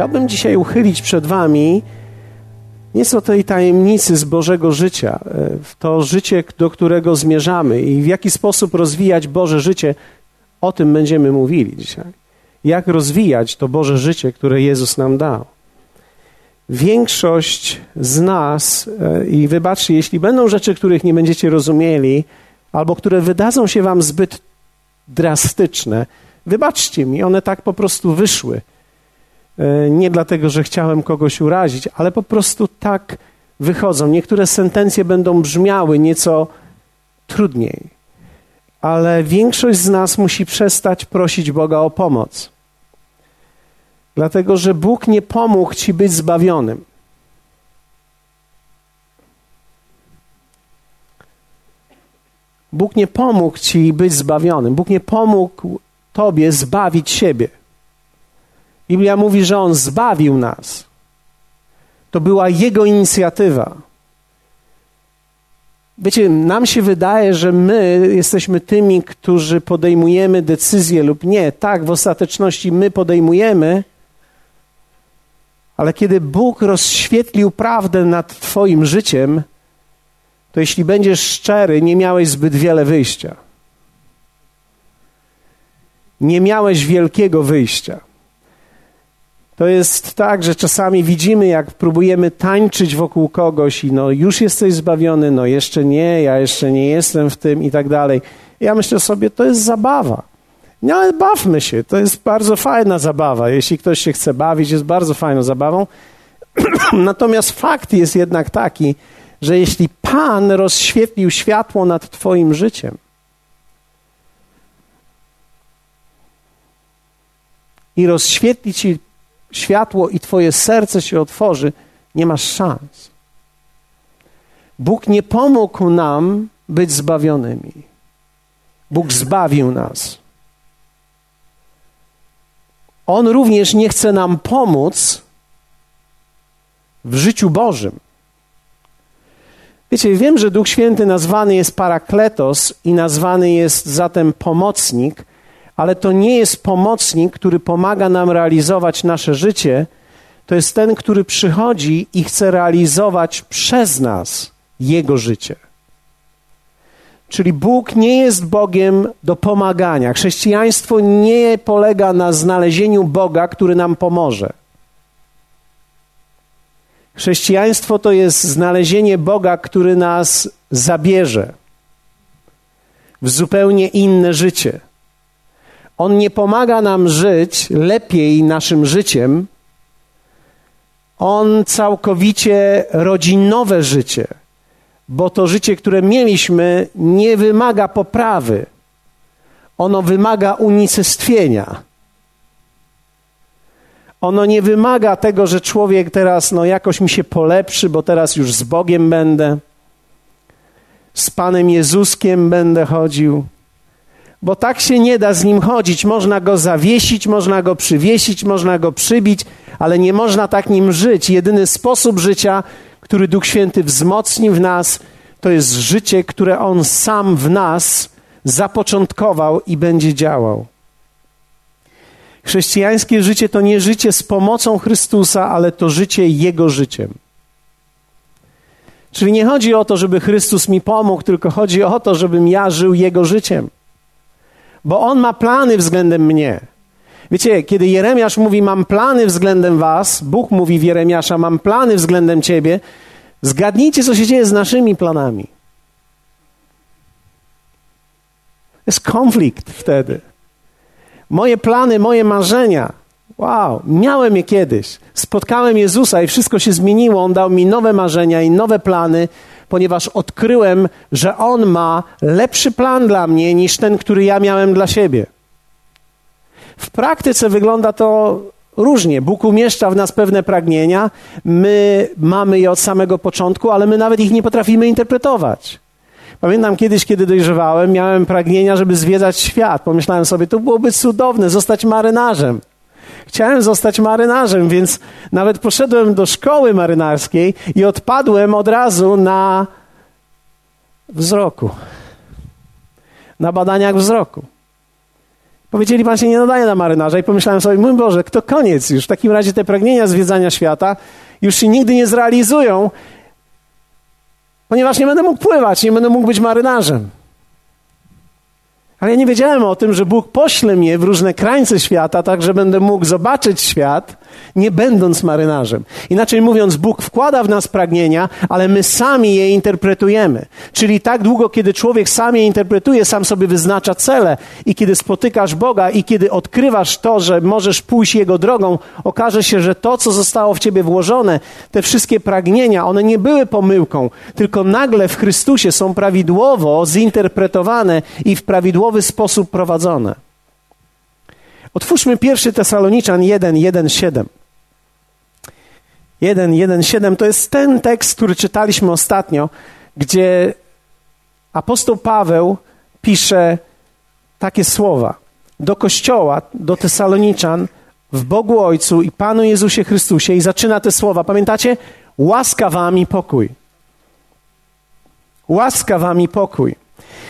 Chciałbym dzisiaj uchylić przed Wami nieco tej tajemnicy z Bożego życia, e, w to życie, do którego zmierzamy i w jaki sposób rozwijać Boże życie. O tym będziemy mówili dzisiaj. Jak rozwijać to Boże życie, które Jezus nam dał. Większość z nas, e, i wybaczcie, jeśli będą rzeczy, których nie będziecie rozumieli, albo które wydadzą się Wam zbyt drastyczne, wybaczcie mi, one tak po prostu wyszły. E, nie dlatego, że chciałem kogoś urazić, ale po prostu tak wychodzą. Niektóre sentencje będą brzmiały nieco trudniej, ale większość z nas musi przestać prosić Boga o pomoc. Dlatego, że Bóg nie pomógł ci być zbawionym. Bóg nie pomógł ci być zbawionym. Bóg nie pomógł tobie zbawić siebie. Biblia mówi, że On zbawił nas. To była Jego inicjatywa. Wiecie, nam się wydaje, że my jesteśmy tymi, którzy podejmujemy decyzje lub nie. Tak, w ostateczności my podejmujemy, ale kiedy Bóg rozświetlił prawdę nad Twoim życiem, to jeśli będziesz szczery, nie miałeś zbyt wiele wyjścia. Nie miałeś wielkiego wyjścia. To jest tak, że czasami widzimy, jak próbujemy tańczyć wokół kogoś i no już jesteś zbawiony, no jeszcze nie, ja jeszcze nie jestem w tym i tak dalej. Ja myślę sobie, to jest zabawa. No ale bawmy się, to jest bardzo fajna zabawa. Jeśli ktoś się chce bawić, jest bardzo fajną zabawą. Natomiast fakt jest jednak taki, że jeśli Pan rozświetlił światło nad Twoim życiem, i rozświetli Ci światło i Twoje serce się otworzy, nie masz szans. Bóg nie pomógł nam być zbawionymi. Bóg zbawił nas. On również nie chce nam pomóc w życiu Bożym. Wiecie, wiem, że Duch Święty nazwany jest parakletos i nazwany jest zatem pomocnik, ale to nie jest pomocnik, który pomaga nam realizować nasze życie. To jest ten, który przychodzi i chce realizować przez nas Jego życie. Czyli Bóg nie jest Bogiem do pomagania. Chrześcijaństwo nie polega na znalezieniu Boga, który nam pomoże. Chrześcijaństwo to jest znalezienie Boga, który nas zabierze w zupełnie inne życie. On nie pomaga nam żyć lepiej naszym życiem. On całkowicie rodzi nowe życie, bo to życie, które mieliśmy, nie wymaga poprawy. Ono wymaga unicestwienia. Ono nie wymaga tego, że człowiek teraz no, jakoś mi się polepszy, bo teraz już z Bogiem będę, z Panem Jezuskiem będę chodził bo tak się nie da z nim chodzić. Można go zawiesić, można go przywiesić, można go przybić, ale nie można tak nim żyć. Jedyny sposób życia, który Duch Święty wzmocni w nas, to jest życie, które On sam w nas zapoczątkował i będzie działał. Chrześcijańskie życie to nie życie z pomocą Chrystusa, ale to życie Jego życiem. Czyli nie chodzi o to, żeby Chrystus mi pomógł, tylko chodzi o to, żebym ja żył Jego życiem bo On ma plany względem mnie. Wiecie, kiedy Jeremiasz mówi, mam plany względem was, Bóg mówi w Jeremiasza, mam plany względem ciebie, zgadnijcie, co się dzieje z naszymi planami. Jest konflikt wtedy. Moje plany, moje marzenia, wow, miałem je kiedyś. Spotkałem Jezusa i wszystko się zmieniło. On dał mi nowe marzenia i nowe plany, ponieważ odkryłem, że On ma lepszy plan dla mnie niż ten, który ja miałem dla siebie. W praktyce wygląda to różnie. Bóg umieszcza w nas pewne pragnienia, my mamy je od samego początku, ale my nawet ich nie potrafimy interpretować. Pamiętam kiedyś, kiedy dojrzewałem, miałem pragnienia, żeby zwiedzać świat. Pomyślałem sobie, to byłoby cudowne, zostać marynarzem. Chciałem zostać marynarzem, więc nawet poszedłem do szkoły marynarskiej i odpadłem od razu na wzroku. Na badaniach wzroku. Powiedzieli, pan się nie nadaje na marynarza i pomyślałem sobie, mój Boże, to koniec już. W takim razie te pragnienia zwiedzania świata już się nigdy nie zrealizują, ponieważ nie będę mógł pływać, nie będę mógł być marynarzem. Ale ja nie wiedziałem o tym, że Bóg pośle mnie w różne krańce świata, tak że będę mógł zobaczyć świat, nie będąc marynarzem. Inaczej mówiąc, Bóg wkłada w nas pragnienia, ale my sami je interpretujemy. Czyli tak długo, kiedy człowiek sam je interpretuje, sam sobie wyznacza cele i kiedy spotykasz Boga i kiedy odkrywasz to, że możesz pójść Jego drogą, okaże się, że to, co zostało w ciebie włożone, te wszystkie pragnienia, one nie były pomyłką, tylko nagle w Chrystusie są prawidłowo zinterpretowane i w prawidłowy sposób prowadzone. Otwórzmy pierwszy Tesaloniczan 1, 1, 7. 1, 1, 7 to jest ten tekst, który czytaliśmy ostatnio, gdzie apostoł Paweł pisze takie słowa do kościoła, do Tesaloniczan, w Bogu Ojcu i Panu Jezusie Chrystusie i zaczyna te słowa. Pamiętacie? Łaska wam i pokój. Łaska wam i pokój.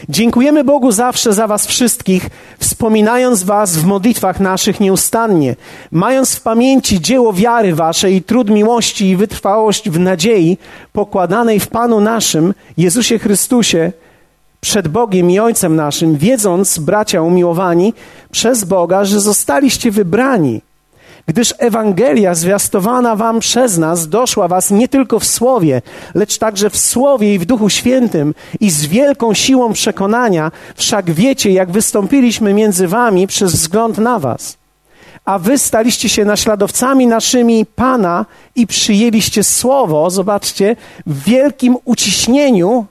Dziękujemy Bogu zawsze za Was wszystkich, wspominając Was w modlitwach naszych nieustannie, mając w pamięci dzieło wiary Waszej trud miłości i wytrwałość w nadziei pokładanej w Panu naszym, Jezusie Chrystusie, przed Bogiem i Ojcem naszym, wiedząc, bracia umiłowani, przez Boga, że zostaliście wybrani gdyż Ewangelia zwiastowana wam przez nas doszła was nie tylko w słowie, lecz także w słowie i w Duchu Świętym i z wielką siłą przekonania, wszak wiecie, jak wystąpiliśmy między wami przez wzgląd na was. A wy staliście się naśladowcami naszymi Pana i przyjęliście słowo, zobaczcie, w wielkim uciśnieniu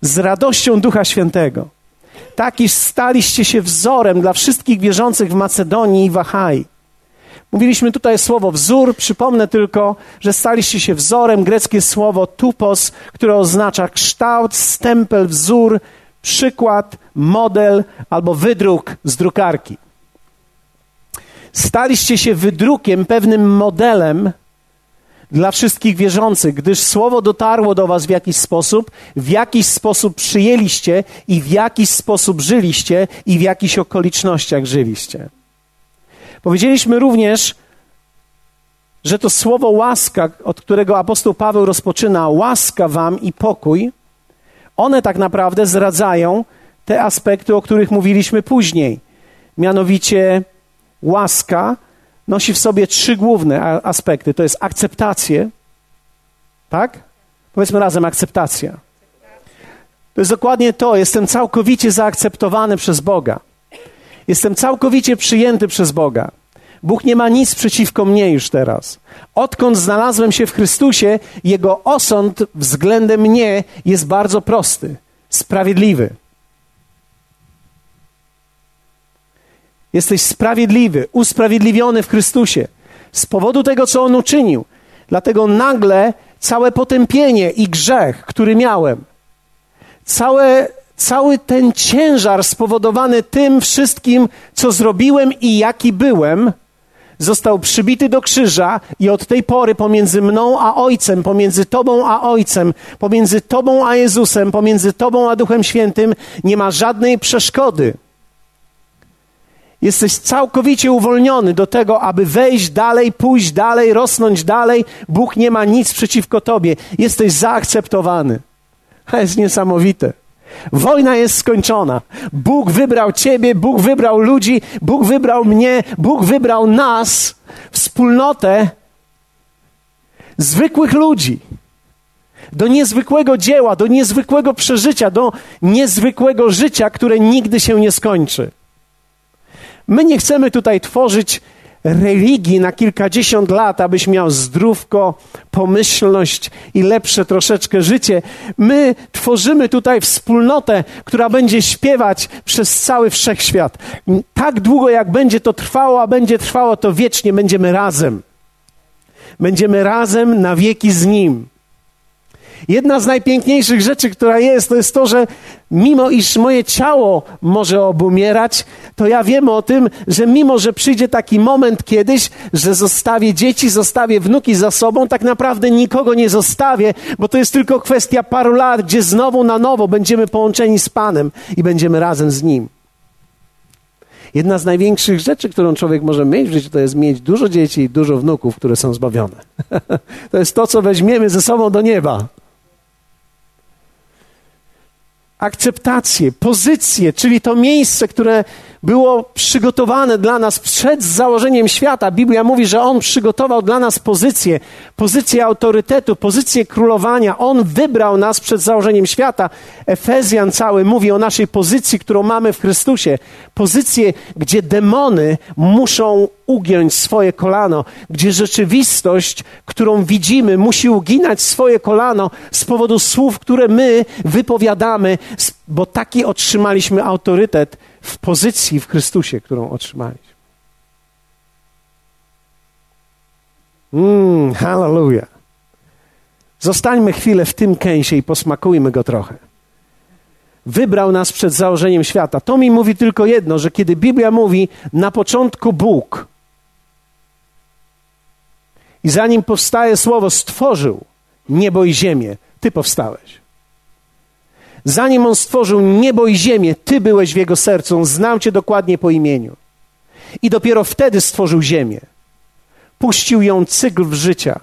z radością Ducha Świętego. Tak iż staliście się wzorem dla wszystkich wierzących w Macedonii i w Achai. Mówiliśmy tutaj słowo wzór. Przypomnę tylko, że staliście się wzorem. Greckie słowo tupos, które oznacza kształt, stempel, wzór, przykład, model albo wydruk z drukarki. Staliście się wydrukiem, pewnym modelem dla wszystkich wierzących, gdyż słowo dotarło do was w jakiś sposób, w jakiś sposób przyjęliście i w jakiś sposób żyliście i w jakichś okolicznościach żyliście. Powiedzieliśmy również, że to słowo łaska, od którego apostoł Paweł rozpoczyna, łaska wam i pokój, one tak naprawdę zdradzają te aspekty, o których mówiliśmy później. Mianowicie łaska nosi w sobie trzy główne aspekty. To jest akceptację, tak? Powiedzmy razem akceptacja. To jest dokładnie to. Jestem całkowicie zaakceptowany przez Boga. Jestem całkowicie przyjęty przez Boga. Bóg nie ma nic przeciwko mnie już teraz. Odkąd znalazłem się w Chrystusie, Jego osąd względem mnie jest bardzo prosty, sprawiedliwy. Jesteś sprawiedliwy, usprawiedliwiony w Chrystusie z powodu tego, co On uczynił. Dlatego nagle całe potępienie i grzech, który miałem, całe cały ten ciężar spowodowany tym wszystkim, co zrobiłem i jaki byłem, został przybity do krzyża i od tej pory pomiędzy mną a Ojcem, pomiędzy Tobą a Ojcem, pomiędzy Tobą a Jezusem, pomiędzy Tobą a Duchem Świętym nie ma żadnej przeszkody. Jesteś całkowicie uwolniony do tego, aby wejść dalej, pójść dalej, rosnąć dalej. Bóg nie ma nic przeciwko Tobie. Jesteś zaakceptowany. To jest niesamowite. Wojna jest skończona. Bóg wybrał Ciebie, Bóg wybrał ludzi, Bóg wybrał mnie, Bóg wybrał nas, wspólnotę zwykłych ludzi. Do niezwykłego dzieła, do niezwykłego przeżycia, do niezwykłego życia, które nigdy się nie skończy. My nie chcemy tutaj tworzyć religii na kilkadziesiąt lat, abyś miał zdrówko, pomyślność i lepsze troszeczkę życie. My tworzymy tutaj wspólnotę, która będzie śpiewać przez cały wszechświat. Tak długo, jak będzie to trwało, a będzie trwało to wiecznie, będziemy razem. Będziemy razem na wieki z Nim. Jedna z najpiękniejszych rzeczy, która jest, to jest to, że mimo iż moje ciało może obumierać, to ja wiem o tym, że mimo, że przyjdzie taki moment kiedyś, że zostawię dzieci, zostawię wnuki za sobą, tak naprawdę nikogo nie zostawię, bo to jest tylko kwestia paru lat, gdzie znowu na nowo będziemy połączeni z Panem i będziemy razem z Nim. Jedna z największych rzeczy, którą człowiek może mieć w życiu, to jest mieć dużo dzieci i dużo wnuków, które są zbawione. to jest to, co weźmiemy ze sobą do nieba akceptację, pozycję, czyli to miejsce, które było przygotowane dla nas przed założeniem świata. Biblia mówi, że On przygotował dla nas pozycję, pozycję autorytetu, pozycję królowania. On wybrał nas przed założeniem świata. Efezjan cały mówi o naszej pozycji, którą mamy w Chrystusie. Pozycję, gdzie demony muszą ugiąć swoje kolano, gdzie rzeczywistość, którą widzimy, musi uginać swoje kolano z powodu słów, które my wypowiadamy, bo taki otrzymaliśmy autorytet w pozycji w Chrystusie, którą otrzymaliśmy. Mmm, hallelujah. Zostańmy chwilę w tym kęsie i posmakujmy go trochę. Wybrał nas przed założeniem świata. To mi mówi tylko jedno, że kiedy Biblia mówi na początku Bóg i zanim powstaje słowo stworzył niebo i ziemię, ty powstałeś. Zanim on stworzył niebo i ziemię, ty byłeś w jego sercu, on znał cię dokładnie po imieniu. I dopiero wtedy stworzył ziemię. Puścił ją cykl w życia.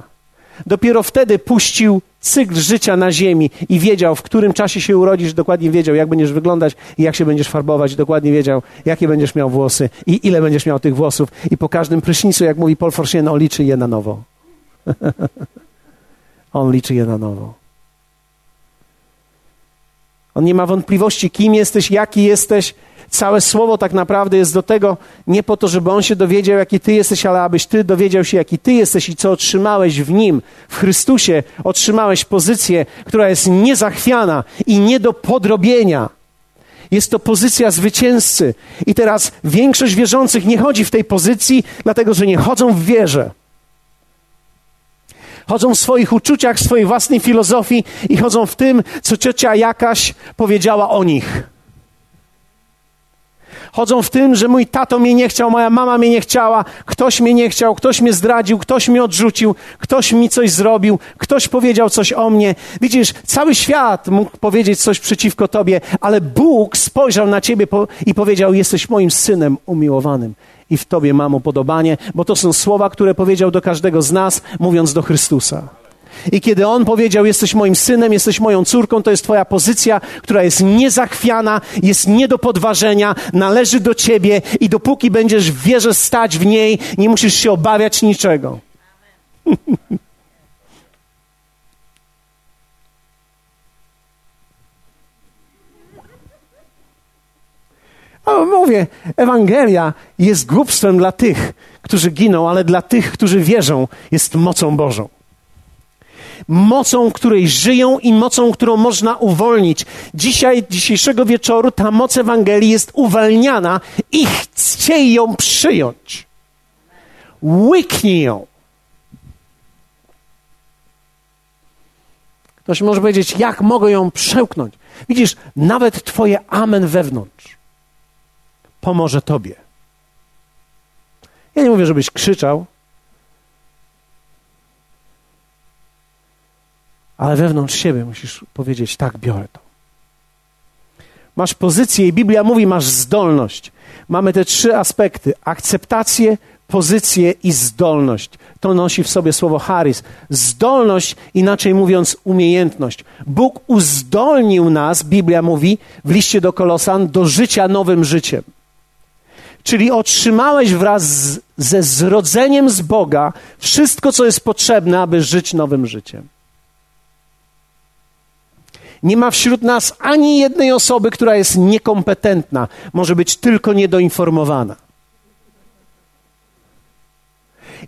Dopiero wtedy puścił cykl życia na ziemi i wiedział, w którym czasie się urodzisz, dokładnie wiedział, jak będziesz wyglądać i jak się będziesz farbować, dokładnie wiedział, jakie będziesz miał włosy i ile będziesz miał tych włosów. I po każdym prysznicu, jak mówi Paul on liczy je na nowo. on liczy je na nowo. On nie ma wątpliwości, kim jesteś, jaki jesteś. Całe słowo tak naprawdę jest do tego nie po to, żeby on się dowiedział, jaki ty jesteś, ale abyś ty dowiedział się, jaki ty jesteś i co otrzymałeś w nim. W Chrystusie otrzymałeś pozycję, która jest niezachwiana i nie do podrobienia. Jest to pozycja zwycięzcy. I teraz większość wierzących nie chodzi w tej pozycji, dlatego że nie chodzą w wierze chodzą w swoich uczuciach, w swojej własnej filozofii i chodzą w tym, co ciocia jakaś powiedziała o nich. Chodzą w tym, że mój tato mnie nie chciał, moja mama mnie nie chciała, ktoś mnie nie chciał, ktoś mnie zdradził, ktoś mnie odrzucił, ktoś mi coś zrobił, ktoś powiedział coś o mnie. Widzisz, cały świat mógł powiedzieć coś przeciwko tobie, ale Bóg spojrzał na ciebie i powiedział: Jesteś moim synem umiłowanym i w Tobie mam upodobanie, bo to są słowa, które powiedział do każdego z nas, mówiąc do Chrystusa. I kiedy On powiedział: Jesteś moim synem, jesteś moją córką, to jest Twoja pozycja, która jest niezachwiana, jest nie do podważenia, należy do Ciebie i dopóki będziesz w wierze stać w niej, nie musisz się obawiać niczego. Mówię, Ewangelia jest głupstwem dla tych, którzy giną, ale dla tych, którzy wierzą, jest mocą Bożą. Mocą, której żyją i mocą, którą można uwolnić. Dzisiaj, dzisiejszego wieczoru, ta moc Ewangelii jest uwalniana i chccie ją przyjąć. Łyknij ją. Ktoś może powiedzieć, jak mogę ją przełknąć? Widzisz, nawet Twoje amen wewnątrz pomoże Tobie. Ja nie mówię, żebyś krzyczał, ale wewnątrz siebie musisz powiedzieć: tak, biorę to. Masz pozycję i Biblia mówi, masz zdolność. Mamy te trzy aspekty: akceptację, pozycję i zdolność. To nosi w sobie słowo charis. Zdolność, inaczej mówiąc, umiejętność. Bóg uzdolnił nas, Biblia mówi w liście do Kolosan, do życia nowym życiem. Czyli otrzymałeś wraz z, ze zrodzeniem z Boga wszystko, co jest potrzebne, aby żyć nowym życiem. Nie ma wśród nas ani jednej osoby, która jest niekompetentna, może być tylko niedoinformowana.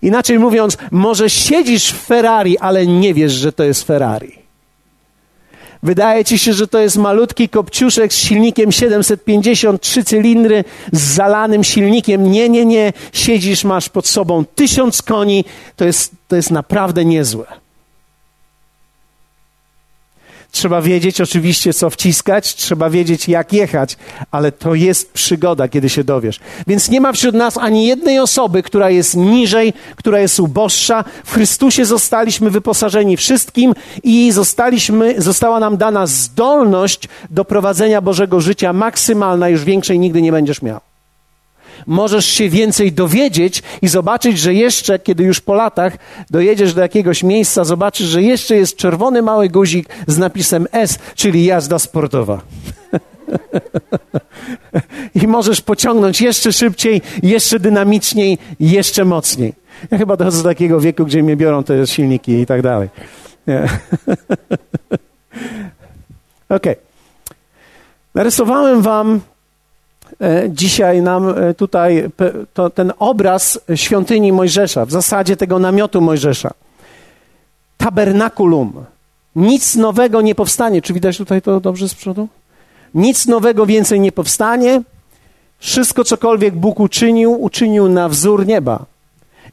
Inaczej mówiąc, może siedzisz w Ferrari, ale nie wiesz, że to jest Ferrari. Wydaje ci się, że to jest malutki kopciuszek z silnikiem 753 cylindry, z zalanym silnikiem. Nie, nie, nie. Siedzisz, masz pod sobą tysiąc koni. To jest, to jest naprawdę niezłe. Trzeba wiedzieć oczywiście, co wciskać, trzeba wiedzieć, jak jechać, ale to jest przygoda, kiedy się dowiesz. Więc nie ma wśród nas ani jednej osoby, która jest niżej, która jest uboższa. W Chrystusie zostaliśmy wyposażeni wszystkim i zostaliśmy, została nam dana zdolność do prowadzenia Bożego życia maksymalna, już większej nigdy nie będziesz miał. Możesz się więcej dowiedzieć i zobaczyć, że jeszcze, kiedy już po latach dojedziesz do jakiegoś miejsca, zobaczysz, że jeszcze jest czerwony mały guzik z napisem S, czyli jazda sportowa. I możesz pociągnąć jeszcze szybciej, jeszcze dynamiczniej, jeszcze mocniej. Ja chyba dochodzę do takiego wieku, gdzie mnie biorą te silniki i tak dalej. Okej. Okay. Narysowałem wam dzisiaj nam e, tutaj to, ten obraz świątyni Mojżesza, w zasadzie tego namiotu Mojżesza. Tabernakulum. Nic nowego nie powstanie. Czy widać tutaj to dobrze z przodu? Nic nowego więcej nie powstanie. Wszystko, cokolwiek Bóg uczynił, uczynił na wzór nieba.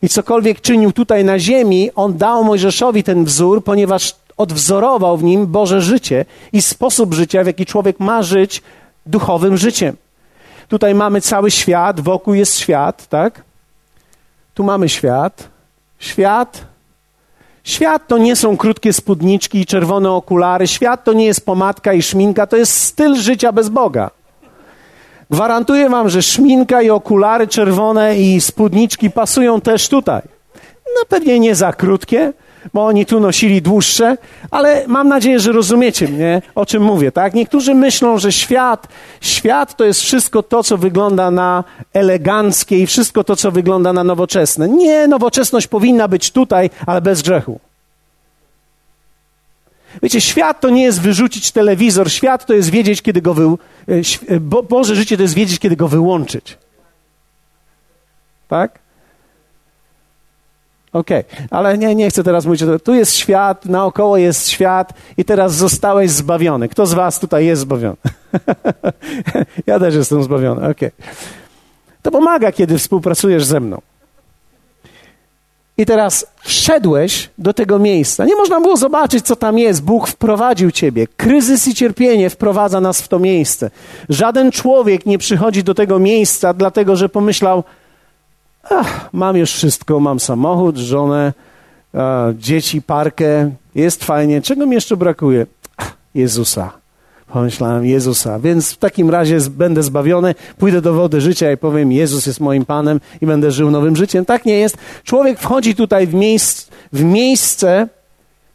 I cokolwiek czynił tutaj na ziemi, on dał Mojżeszowi ten wzór, ponieważ odwzorował w nim Boże życie i sposób życia, w jaki człowiek ma żyć duchowym życiem. Tutaj mamy cały świat, wokół jest świat, tak? Tu mamy świat. Świat. Świat to nie są krótkie spódniczki i czerwone okulary. Świat to nie jest pomadka i szminka, to jest styl życia bez Boga. Gwarantuję wam, że szminka i okulary czerwone i spódniczki pasują też tutaj. No pewnie nie za krótkie, bo oni tu nosili dłuższe, ale mam nadzieję, że rozumiecie mnie, o czym mówię, tak? Niektórzy myślą, że świat, świat to jest wszystko to, co wygląda na eleganckie i wszystko to, co wygląda na nowoczesne. Nie, nowoczesność powinna być tutaj, ale bez grzechu. Wiecie, świat to nie jest wyrzucić telewizor, świat to jest wiedzieć, kiedy go wy... E, e, Bo, Boże życie to jest wiedzieć, kiedy go wyłączyć. Tak? Okej, okay. ale nie, nie chcę teraz mówić o tym. Tu jest świat, naokoło jest świat i teraz zostałeś zbawiony. Kto z was tutaj jest zbawiony? ja też jestem zbawiony, okej. Okay. To pomaga, kiedy współpracujesz ze mną. I teraz wszedłeś do tego miejsca. Nie można było zobaczyć, co tam jest. Bóg wprowadził ciebie. Kryzys i cierpienie wprowadza nas w to miejsce. Żaden człowiek nie przychodzi do tego miejsca, dlatego że pomyślał, ach, mam już wszystko, mam samochód, żonę, dzieci, parkę, jest fajnie. Czego mi jeszcze brakuje? Ach, Jezusa. Pomyślałem, Jezusa. Więc w takim razie będę zbawiony, pójdę do wody życia i powiem, Jezus jest moim Panem i będę żył nowym życiem. Tak nie jest. Człowiek wchodzi tutaj w, miejsc, w miejsce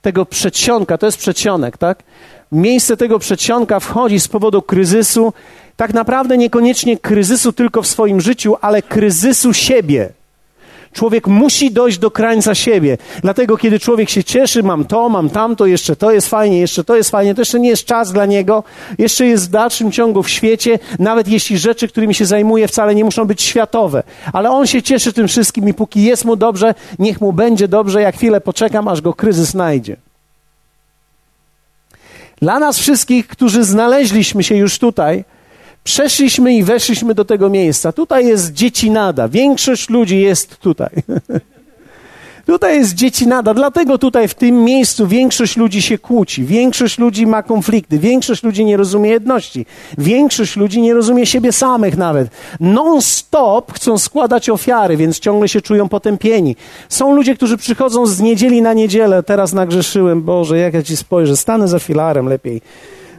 tego przedsionka, to jest przedsionek, tak? W miejsce tego przedsionka wchodzi z powodu kryzysu, tak naprawdę niekoniecznie kryzysu tylko w swoim życiu, ale kryzysu siebie. Człowiek musi dojść do krańca siebie. Dlatego, kiedy człowiek się cieszy, mam to, mam tamto, jeszcze to jest fajnie, jeszcze to jest fajnie, to jeszcze nie jest czas dla niego, jeszcze jest w dalszym ciągu w świecie, nawet jeśli rzeczy, którymi się zajmuje, wcale nie muszą być światowe. Ale on się cieszy tym wszystkim i póki jest mu dobrze, niech mu będzie dobrze, ja chwilę poczekam, aż go kryzys znajdzie. Dla nas wszystkich, którzy znaleźliśmy się już tutaj, Przeszliśmy i weszliśmy do tego miejsca. Tutaj jest dziecinada. Większość ludzi jest tutaj. tutaj jest dziecinada. Dlatego tutaj w tym miejscu większość ludzi się kłóci. Większość ludzi ma konflikty. Większość ludzi nie rozumie jedności. Większość ludzi nie rozumie siebie samych nawet. Non-stop chcą składać ofiary, więc ciągle się czują potępieni. Są ludzie, którzy przychodzą z niedzieli na niedzielę. Teraz nagrzeszyłem. Boże, jak ja ci spojrzę. Stanę za filarem lepiej.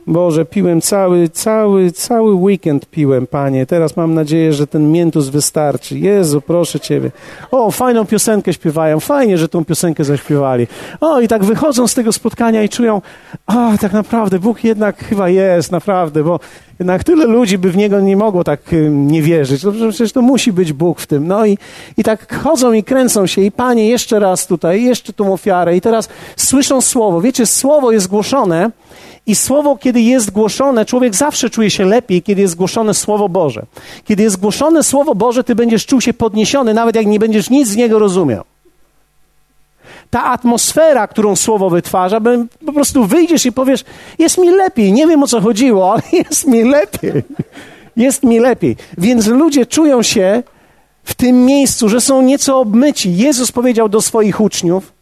Boże, piłem cały, cały, cały weekend piłem, Panie. Teraz mam nadzieję, że ten miętus wystarczy. Jezu, proszę Ciebie. O, fajną piosenkę śpiewają. Fajnie, że tą piosenkę zaśpiewali. O, i tak wychodzą z tego spotkania i czują, o, tak naprawdę Bóg jednak chyba jest, naprawdę, bo jednak tyle ludzi by w Niego nie mogło tak nie wierzyć. No, przecież to musi być Bóg w tym. No i, i tak chodzą i kręcą się i Panie, jeszcze raz tutaj, jeszcze tą ofiarę i teraz słyszą Słowo. Wiecie, Słowo jest głoszone i słowo, kiedy jest głoszone, człowiek zawsze czuje się lepiej, kiedy jest głoszone Słowo Boże. Kiedy jest głoszone Słowo Boże, ty będziesz czuł się podniesiony, nawet jak nie będziesz nic z niego rozumiał. Ta atmosfera, którą Słowo wytwarza, po prostu wyjdziesz i powiesz, jest mi lepiej. Nie wiem o co chodziło, ale jest mi lepiej. Jest mi lepiej. Więc ludzie czują się w tym miejscu, że są nieco obmyci. Jezus powiedział do swoich uczniów,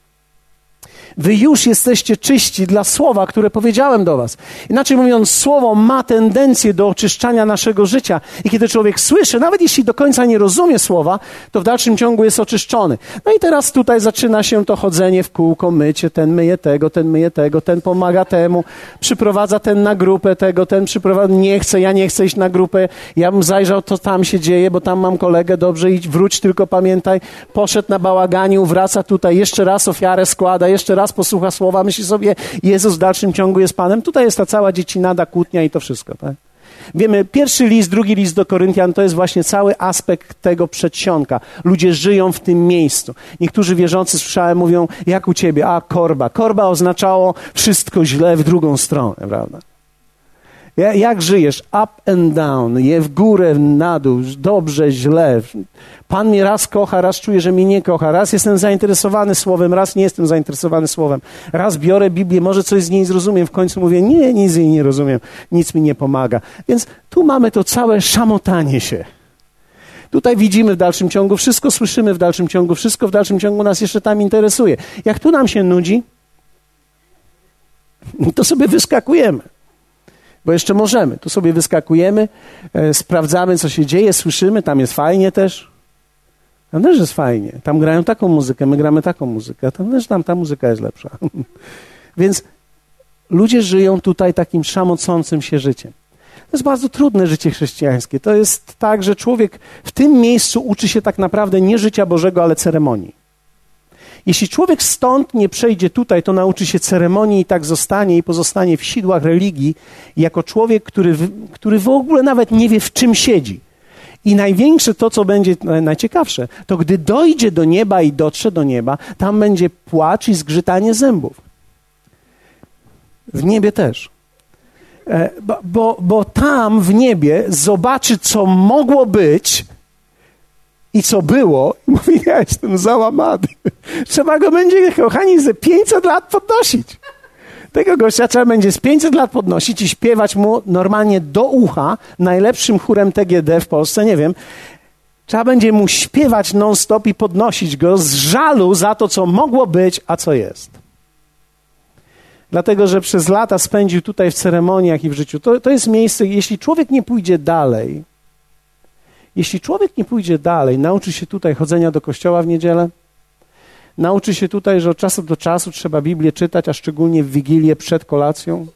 Wy już jesteście czyści dla słowa, które powiedziałem do was. Inaczej mówiąc, słowo ma tendencję do oczyszczania naszego życia. I kiedy człowiek słyszy, nawet jeśli do końca nie rozumie słowa, to w dalszym ciągu jest oczyszczony. No i teraz tutaj zaczyna się to chodzenie w kółko, mycie, ten myje tego, ten myje tego, ten pomaga temu, przyprowadza ten na grupę tego, ten przyprowadza, nie chce, ja nie chcę iść na grupę, ja bym zajrzał, co tam się dzieje, bo tam mam kolegę, dobrze, idź, wróć, tylko pamiętaj, poszedł na bałaganiu, wraca tutaj, jeszcze raz ofiarę składa, jeszcze raz posłucha słowa, myśli sobie, Jezus w dalszym ciągu jest Panem. Tutaj jest ta cała dziecinada, kłótnia i to wszystko, tak? Wiemy, pierwszy list, drugi list do Koryntian to jest właśnie cały aspekt tego przedsionka. Ludzie żyją w tym miejscu. Niektórzy wierzący słyszałem, mówią, jak u ciebie? A, korba. Korba oznaczało wszystko źle w drugą stronę, prawda? Jak żyjesz? Up and down, je w górę, na dół, dobrze, źle. Pan mnie raz kocha, raz czuje, że mnie nie kocha. Raz jestem zainteresowany słowem, raz nie jestem zainteresowany słowem. Raz biorę Biblię, może coś z niej zrozumiem, w końcu mówię, nie, nic z niej nie rozumiem, nic mi nie pomaga. Więc tu mamy to całe szamotanie się. Tutaj widzimy w dalszym ciągu, wszystko słyszymy w dalszym ciągu, wszystko w dalszym ciągu nas jeszcze tam interesuje. Jak tu nam się nudzi, to sobie wyskakujemy bo jeszcze możemy. Tu sobie wyskakujemy, e, sprawdzamy, co się dzieje, słyszymy, tam jest fajnie też. Tam też jest fajnie. Tam grają taką muzykę, my gramy taką muzykę. Tam też tam ta muzyka jest lepsza. Więc ludzie żyją tutaj takim szamocącym się życiem. To jest bardzo trudne życie chrześcijańskie. To jest tak, że człowiek w tym miejscu uczy się tak naprawdę nie życia Bożego, ale ceremonii. Jeśli człowiek stąd nie przejdzie tutaj, to nauczy się ceremonii i tak zostanie i pozostanie w sidłach religii jako człowiek, który, który w ogóle nawet nie wie, w czym siedzi. I największe to, co będzie najciekawsze, to gdy dojdzie do nieba i dotrze do nieba, tam będzie płacz i zgrzytanie zębów. W niebie też. E, bo, bo, bo tam w niebie zobaczy, co mogło być, i co było, mówi, ja jestem załamany. Trzeba go będzie, kochani, ze 500 lat podnosić. Tego gościa trzeba będzie z 500 lat podnosić i śpiewać mu normalnie do ucha, najlepszym chórem TGD w Polsce, nie wiem. Trzeba będzie mu śpiewać non-stop i podnosić go z żalu za to, co mogło być, a co jest. Dlatego, że przez lata spędził tutaj w ceremoniach i w życiu. To, to jest miejsce, jeśli człowiek nie pójdzie dalej, jeśli człowiek nie pójdzie dalej, nauczy się tutaj chodzenia do kościoła w niedzielę, nauczy się tutaj, że od czasu do czasu trzeba Biblię czytać, a szczególnie w Wigilię przed kolacją,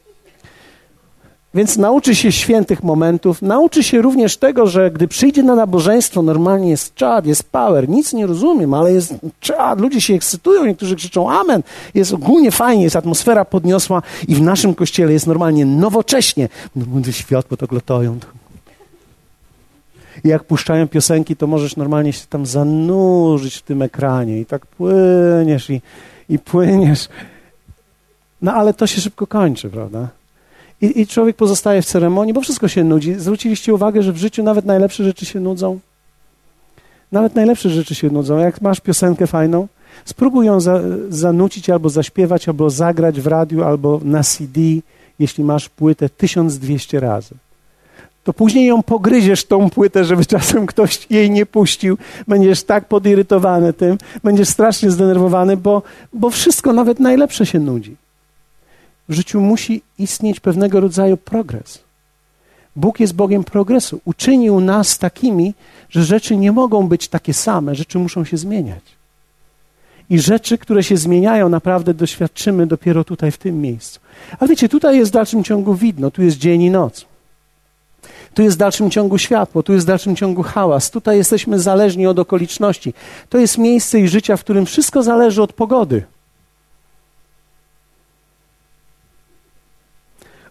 więc nauczy się świętych momentów, nauczy się również tego, że gdy przyjdzie na nabożeństwo, normalnie jest czad, jest power, nic nie rozumiem, ale jest czad, ludzie się ekscytują, niektórzy krzyczą amen, jest ogólnie fajnie, jest atmosfera podniosła i w naszym kościele jest normalnie nowocześnie. Światło to glotoją. Jak puszczają piosenki, to możesz normalnie się tam zanurzyć w tym ekranie i tak płyniesz i, i płyniesz. No ale to się szybko kończy, prawda? I, I człowiek pozostaje w ceremonii, bo wszystko się nudzi. Zwróciliście uwagę, że w życiu nawet najlepsze rzeczy się nudzą? Nawet najlepsze rzeczy się nudzą. Jak masz piosenkę fajną, spróbuj ją za, zanucić albo zaśpiewać, albo zagrać w radiu, albo na CD, jeśli masz płytę 1200 razy to później ją pogryziesz, tą płytę, żeby czasem ktoś jej nie puścił. Będziesz tak podirytowany tym, będziesz strasznie zdenerwowany, bo, bo wszystko, nawet najlepsze się nudzi. W życiu musi istnieć pewnego rodzaju progres. Bóg jest Bogiem progresu. Uczynił nas takimi, że rzeczy nie mogą być takie same, rzeczy muszą się zmieniać. I rzeczy, które się zmieniają, naprawdę doświadczymy dopiero tutaj, w tym miejscu. Ale wiecie, tutaj jest w dalszym ciągu widno, tu jest dzień i noc. Tu jest w dalszym ciągu światło, tu jest w dalszym ciągu hałas. Tutaj jesteśmy zależni od okoliczności. To jest miejsce i życia, w którym wszystko zależy od pogody.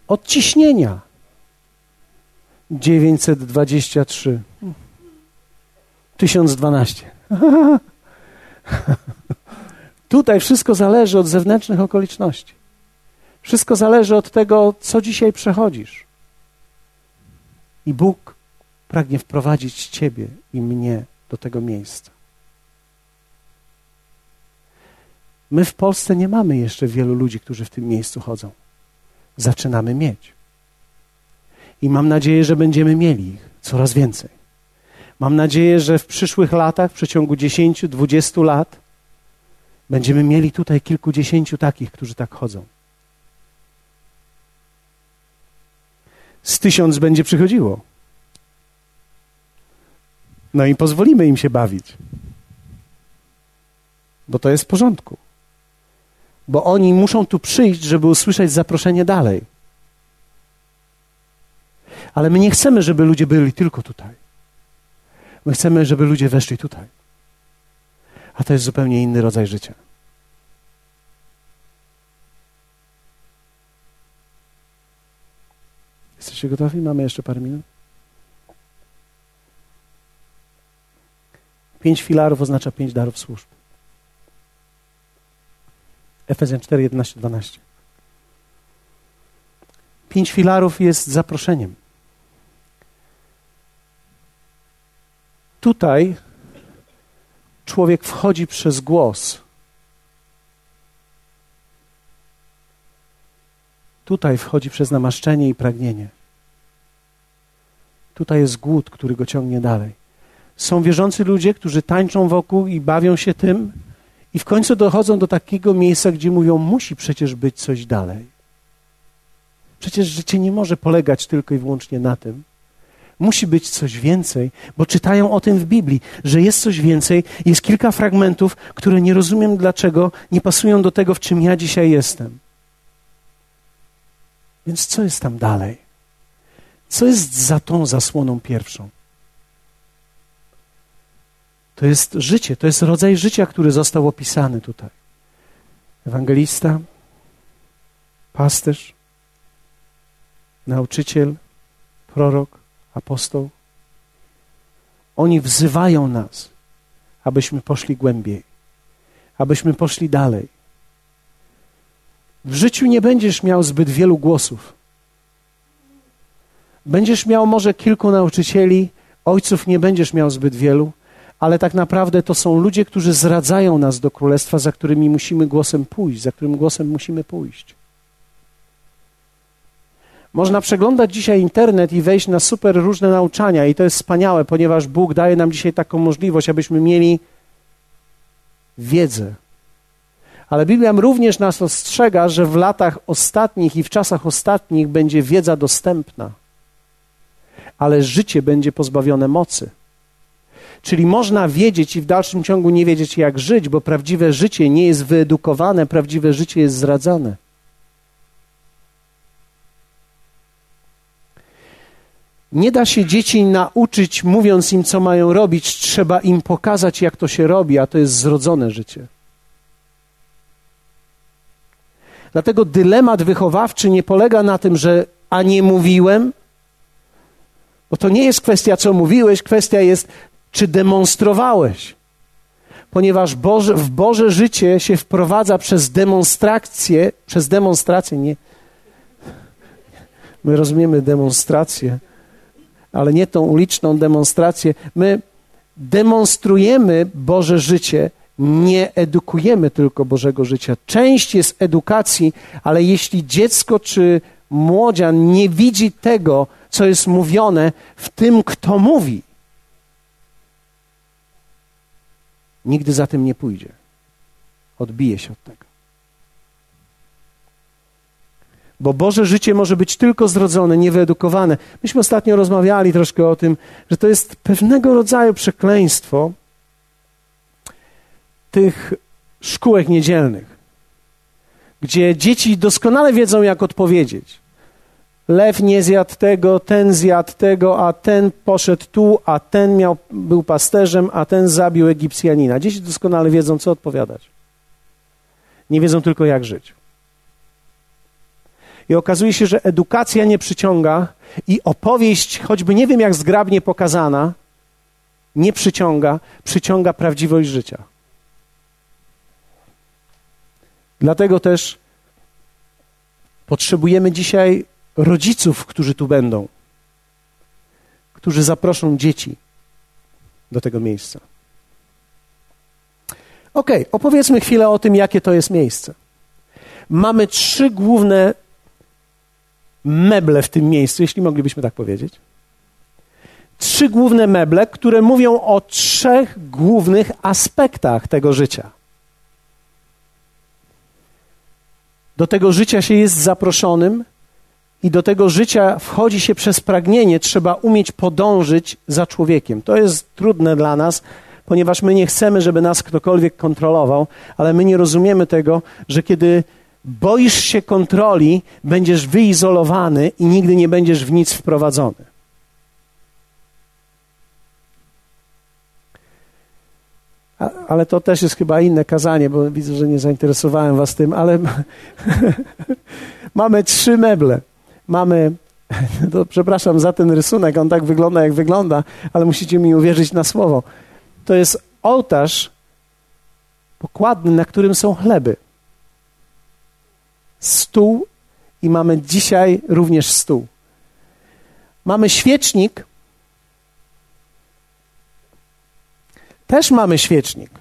Od ciśnienia. 923. 1012. Tutaj wszystko zależy od zewnętrznych okoliczności. Wszystko zależy od tego, co dzisiaj przechodzisz. I Bóg pragnie wprowadzić Ciebie i mnie do tego miejsca. My w Polsce nie mamy jeszcze wielu ludzi, którzy w tym miejscu chodzą. Zaczynamy mieć. I mam nadzieję, że będziemy mieli ich coraz więcej. Mam nadzieję, że w przyszłych latach, w przeciągu 10-20 lat, Będziemy mieli tutaj kilkudziesięciu takich, którzy tak chodzą. Z tysiąc będzie przychodziło. No i pozwolimy im się bawić. Bo to jest w porządku. Bo oni muszą tu przyjść, żeby usłyszeć zaproszenie dalej. Ale my nie chcemy, żeby ludzie byli tylko tutaj. My chcemy, żeby ludzie weszli tutaj. A to jest zupełnie inny rodzaj życia. Jesteście gotowi? Mamy jeszcze parę minut. Pięć filarów oznacza pięć darów służb. Efezjan 4, 11, 12. Pięć filarów jest zaproszeniem. Tutaj człowiek wchodzi przez głos. Tutaj wchodzi przez namaszczenie i pragnienie. Tutaj jest głód, który go ciągnie dalej. Są wierzący ludzie, którzy tańczą wokół i bawią się tym, i w końcu dochodzą do takiego miejsca, gdzie mówią: Musi przecież być coś dalej. Przecież życie nie może polegać tylko i wyłącznie na tym. Musi być coś więcej, bo czytają o tym w Biblii, że jest coś więcej. Jest kilka fragmentów, które nie rozumiem, dlaczego nie pasują do tego, w czym ja dzisiaj jestem. Więc co jest tam dalej? Co jest za tą zasłoną pierwszą? To jest życie, to jest rodzaj życia, który został opisany tutaj. Ewangelista, pasterz, nauczyciel, prorok, apostoł. Oni wzywają nas, abyśmy poszli głębiej, abyśmy poszli dalej. W życiu nie będziesz miał zbyt wielu głosów. Będziesz miał może kilku nauczycieli, ojców nie będziesz miał zbyt wielu, ale tak naprawdę to są ludzie, którzy zradzają nas do królestwa, za którymi musimy głosem pójść, za którym głosem musimy pójść. Można przeglądać dzisiaj internet i wejść na super różne nauczania, i to jest wspaniałe, ponieważ Bóg daje nam dzisiaj taką możliwość, abyśmy mieli wiedzę. Ale Biblia również nas ostrzega, że w latach ostatnich i w czasach ostatnich będzie wiedza dostępna, ale życie będzie pozbawione mocy. Czyli można wiedzieć i w dalszym ciągu nie wiedzieć, jak żyć, bo prawdziwe życie nie jest wyedukowane, prawdziwe życie jest zradzane. Nie da się dzieci nauczyć, mówiąc im, co mają robić. Trzeba im pokazać, jak to się robi, a to jest zrodzone życie. Dlatego dylemat wychowawczy nie polega na tym, że a nie mówiłem, bo to nie jest kwestia, co mówiłeś, kwestia jest, czy demonstrowałeś. Ponieważ Boże, w Boże życie się wprowadza przez demonstrację, przez demonstrację, nie. My rozumiemy demonstrację ale nie tą uliczną demonstrację. My demonstrujemy Boże życie, nie edukujemy tylko Bożego życia. Część jest edukacji, ale jeśli dziecko czy młodzian nie widzi tego, co jest mówione w tym, kto mówi, nigdy za tym nie pójdzie. Odbije się od tego. Bo Boże życie może być tylko zrodzone, niewyedukowane. Myśmy ostatnio rozmawiali troszkę o tym, że to jest pewnego rodzaju przekleństwo tych szkółek niedzielnych, gdzie dzieci doskonale wiedzą, jak odpowiedzieć. Lew nie zjadł tego, ten zjadł tego, a ten poszedł tu, a ten miał, był pasterzem, a ten zabił Egipcjanina. Dzieci doskonale wiedzą, co odpowiadać. Nie wiedzą tylko, jak żyć. I okazuje się, że edukacja nie przyciąga i opowieść, choćby nie wiem jak zgrabnie pokazana, nie przyciąga, przyciąga prawdziwość życia. Dlatego też potrzebujemy dzisiaj rodziców, którzy tu będą, którzy zaproszą dzieci do tego miejsca. Ok, opowiedzmy chwilę o tym, jakie to jest miejsce. Mamy trzy główne meble w tym miejscu, jeśli moglibyśmy tak powiedzieć. Trzy główne meble, które mówią o trzech głównych aspektach tego życia. Do tego życia się jest zaproszonym i do tego życia wchodzi się przez pragnienie. Trzeba umieć podążyć za człowiekiem. To jest trudne dla nas, ponieważ my nie chcemy, żeby nas ktokolwiek kontrolował, ale my nie rozumiemy tego, że kiedy boisz się kontroli, będziesz wyizolowany i nigdy nie będziesz w nic wprowadzony. Ale to też jest chyba inne kazanie, bo widzę, że nie zainteresowałem was tym, ale mamy trzy meble. Mamy, to przepraszam za ten rysunek, on tak wygląda, jak wygląda, ale musicie mi uwierzyć na słowo. To jest ołtarz pokładny, na którym są chleby. Stół i mamy dzisiaj również stół. Mamy świecznik, Też mamy świecznik.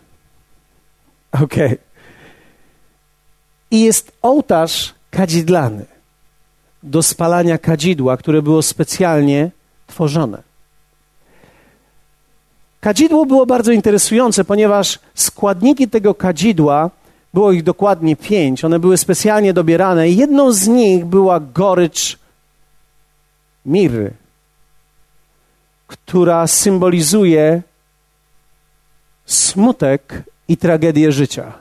Ok. I jest ołtarz kadzidlany do spalania kadzidła, które było specjalnie tworzone. Kadzidło było bardzo interesujące, ponieważ składniki tego kadzidła, było ich dokładnie pięć, one były specjalnie dobierane jedną z nich była gorycz miry, która symbolizuje smutek i tragedię życia.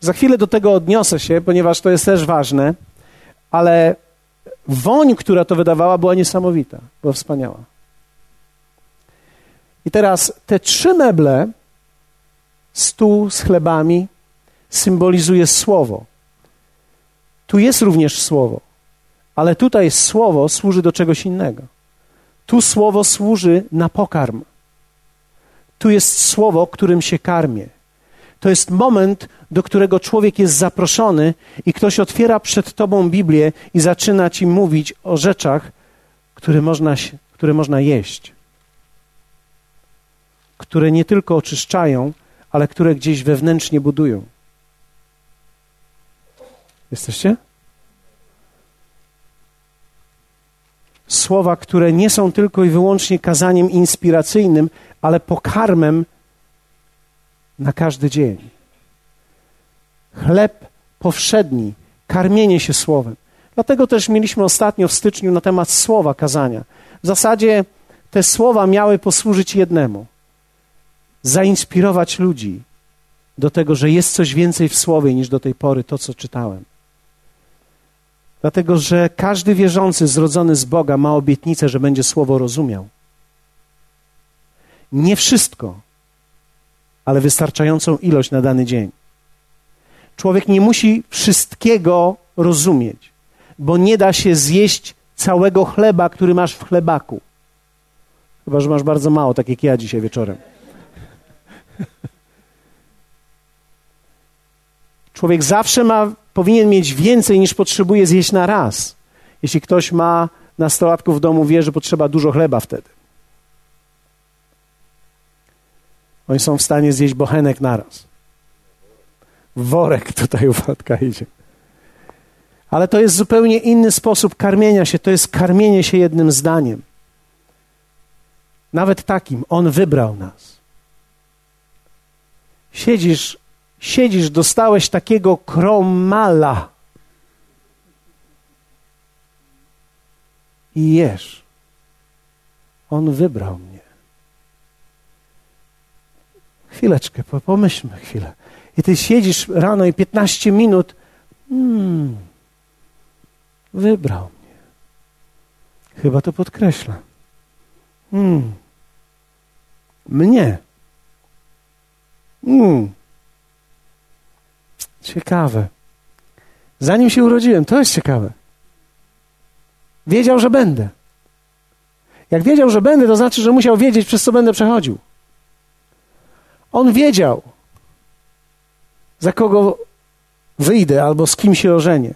Za chwilę do tego odniosę się, ponieważ to jest też ważne, ale woń, która to wydawała, była niesamowita, była wspaniała. I teraz te trzy meble, stół z chlebami, symbolizuje słowo. Tu jest również słowo, ale tutaj słowo służy do czegoś innego. Tu słowo służy na pokarm. Tu jest słowo, którym się karmię. To jest moment, do którego człowiek jest zaproszony i ktoś otwiera przed tobą Biblię i zaczyna ci mówić o rzeczach, które można, które można jeść. Które nie tylko oczyszczają, ale które gdzieś wewnętrznie budują. Jesteście? Słowa, które nie są tylko i wyłącznie kazaniem inspiracyjnym, ale pokarmem na każdy dzień. Chleb powszedni, karmienie się słowem. Dlatego też mieliśmy ostatnio w styczniu na temat słowa kazania. W zasadzie te słowa miały posłużyć jednemu: zainspirować ludzi do tego, że jest coś więcej w słowie niż do tej pory to, co czytałem. Dlatego, że każdy wierzący zrodzony z Boga ma obietnicę, że będzie słowo rozumiał. Nie wszystko, ale wystarczającą ilość na dany dzień. Człowiek nie musi wszystkiego rozumieć, bo nie da się zjeść całego chleba, który masz w chlebaku. Chyba, że masz bardzo mało, tak jak ja dzisiaj wieczorem. Człowiek zawsze ma, powinien mieć więcej niż potrzebuje zjeść na raz. Jeśli ktoś ma nastolatków w domu, wie, że potrzeba dużo chleba wtedy. Oni są w stanie zjeść bochenek naraz. Worek tutaj u idzie. Ale to jest zupełnie inny sposób karmienia się. To jest karmienie się jednym zdaniem. Nawet takim. On wybrał nas. Siedzisz, siedzisz, dostałeś takiego kromala. I jesz. On wybrał mnie. Chwileczkę, pomyślmy chwilę. I ty siedzisz rano i 15 minut. Hmm, wybrał mnie. Chyba to podkreśla. Hmm, mnie. Hmm, ciekawe. Zanim się urodziłem, to jest ciekawe. Wiedział, że będę. Jak wiedział, że będę, to znaczy, że musiał wiedzieć, przez co będę przechodził. On wiedział, za kogo wyjdę albo z kim się ożenię.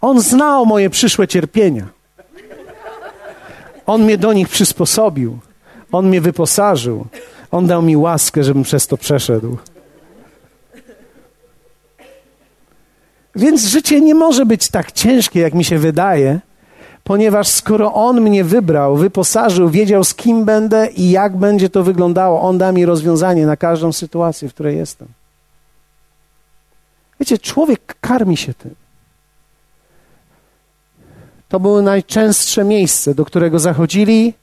On znał moje przyszłe cierpienia. On mnie do nich przysposobił. On mnie wyposażył. On dał mi łaskę, żebym przez to przeszedł. Więc życie nie może być tak ciężkie, jak mi się wydaje, ponieważ skoro On mnie wybrał, wyposażył, wiedział z kim będę i jak będzie to wyglądało, On da mi rozwiązanie na każdą sytuację, w której jestem. Wiecie, człowiek karmi się tym. To było najczęstsze miejsce, do którego zachodzili,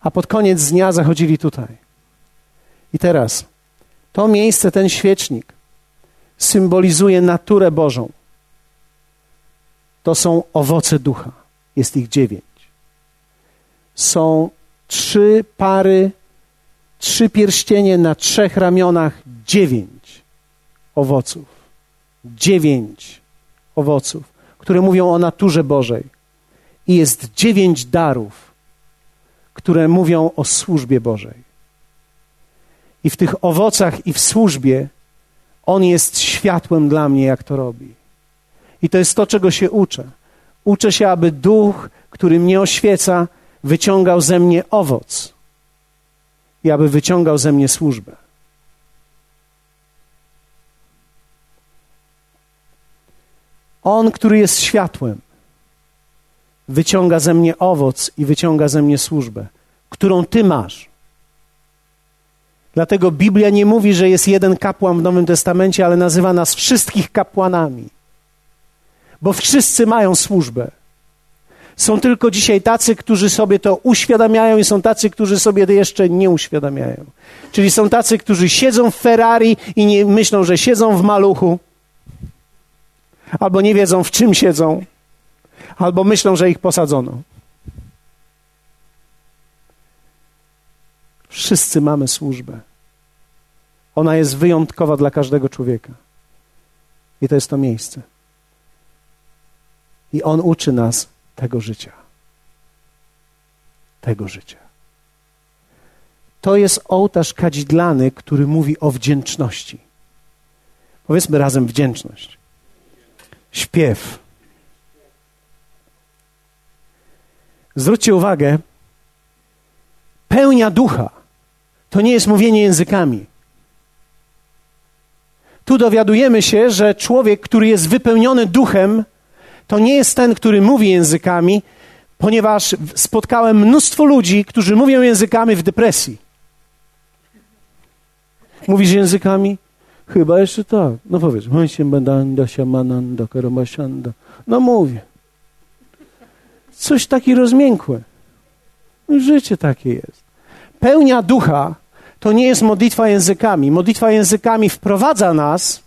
a pod koniec dnia zachodzili tutaj. I teraz to miejsce, ten świecznik symbolizuje naturę Bożą. To są owoce ducha. Jest ich dziewięć. Są trzy pary, trzy pierścienie na trzech ramionach, dziewięć owoców. Dziewięć owoców, które mówią o naturze Bożej. I jest dziewięć darów, które mówią o służbie Bożej. I w tych owocach i w służbie On jest światłem dla mnie, jak to robi. I to jest to, czego się uczę. Uczę się, aby duch, który mnie oświeca, wyciągał ze mnie owoc i aby wyciągał ze mnie służbę. On, który jest światłem, wyciąga ze mnie owoc i wyciąga ze mnie służbę, którą ty masz. Dlatego Biblia nie mówi, że jest jeden kapłan w Nowym Testamencie, ale nazywa nas wszystkich kapłanami, bo wszyscy mają służbę. Są tylko dzisiaj tacy, którzy sobie to uświadamiają, i są tacy, którzy sobie to jeszcze nie uświadamiają. Czyli są tacy, którzy siedzą w Ferrari i nie myślą, że siedzą w maluchu, albo nie wiedzą, w czym siedzą, albo myślą, że ich posadzono. Wszyscy mamy służbę. Ona jest wyjątkowa dla każdego człowieka. I to jest to miejsce. I On uczy nas tego życia. Tego życia. To jest ołtarz kadzidlany, który mówi o wdzięczności. Powiedzmy razem wdzięczność. Śpiew. Zwróćcie uwagę, pełnia ducha to nie jest mówienie językami. Tu dowiadujemy się, że człowiek, który jest wypełniony duchem, to nie jest ten, który mówi językami, ponieważ spotkałem mnóstwo ludzi, którzy mówią językami w depresji. Mówisz językami? Chyba jeszcze tak. No powiedz. No mówię. Coś takie rozmiękłe. Życie takie jest. Pełnia ducha to nie jest modlitwa językami. Modlitwa językami wprowadza nas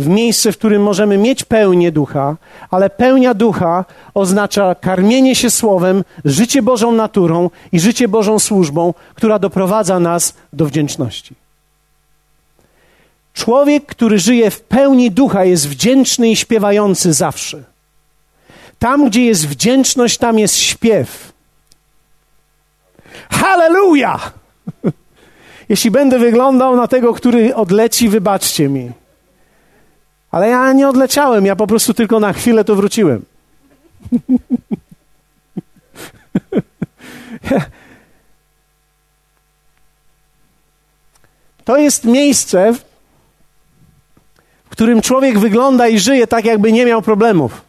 w miejsce, w którym możemy mieć pełnię ducha, ale pełnia ducha oznacza karmienie się słowem, życie Bożą naturą i życie Bożą służbą, która doprowadza nas do wdzięczności. Człowiek, który żyje w pełni ducha, jest wdzięczny i śpiewający zawsze. Tam, gdzie jest wdzięczność, tam jest śpiew. Hallelujah! Jeśli będę wyglądał na tego, który odleci, wybaczcie mi. Ale ja nie odleciałem, ja po prostu tylko na chwilę to wróciłem. To jest miejsce, w którym człowiek wygląda i żyje tak, jakby nie miał problemów.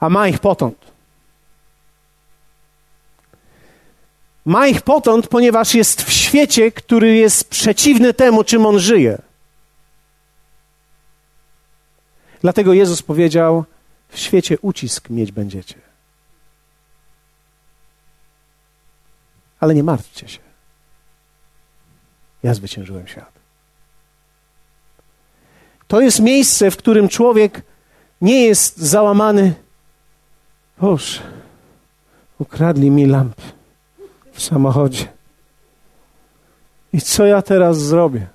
A ma ich potąd. Ma ich potąd, ponieważ jest w świecie, który jest przeciwny temu, czym on żyje. Dlatego Jezus powiedział: W świecie ucisk mieć będziecie. Ale nie martwcie się. Ja zwyciężyłem świat. To jest miejsce, w którym człowiek nie jest załamany. Boże, ukradli mi lampy w samochodzie. I co ja teraz zrobię?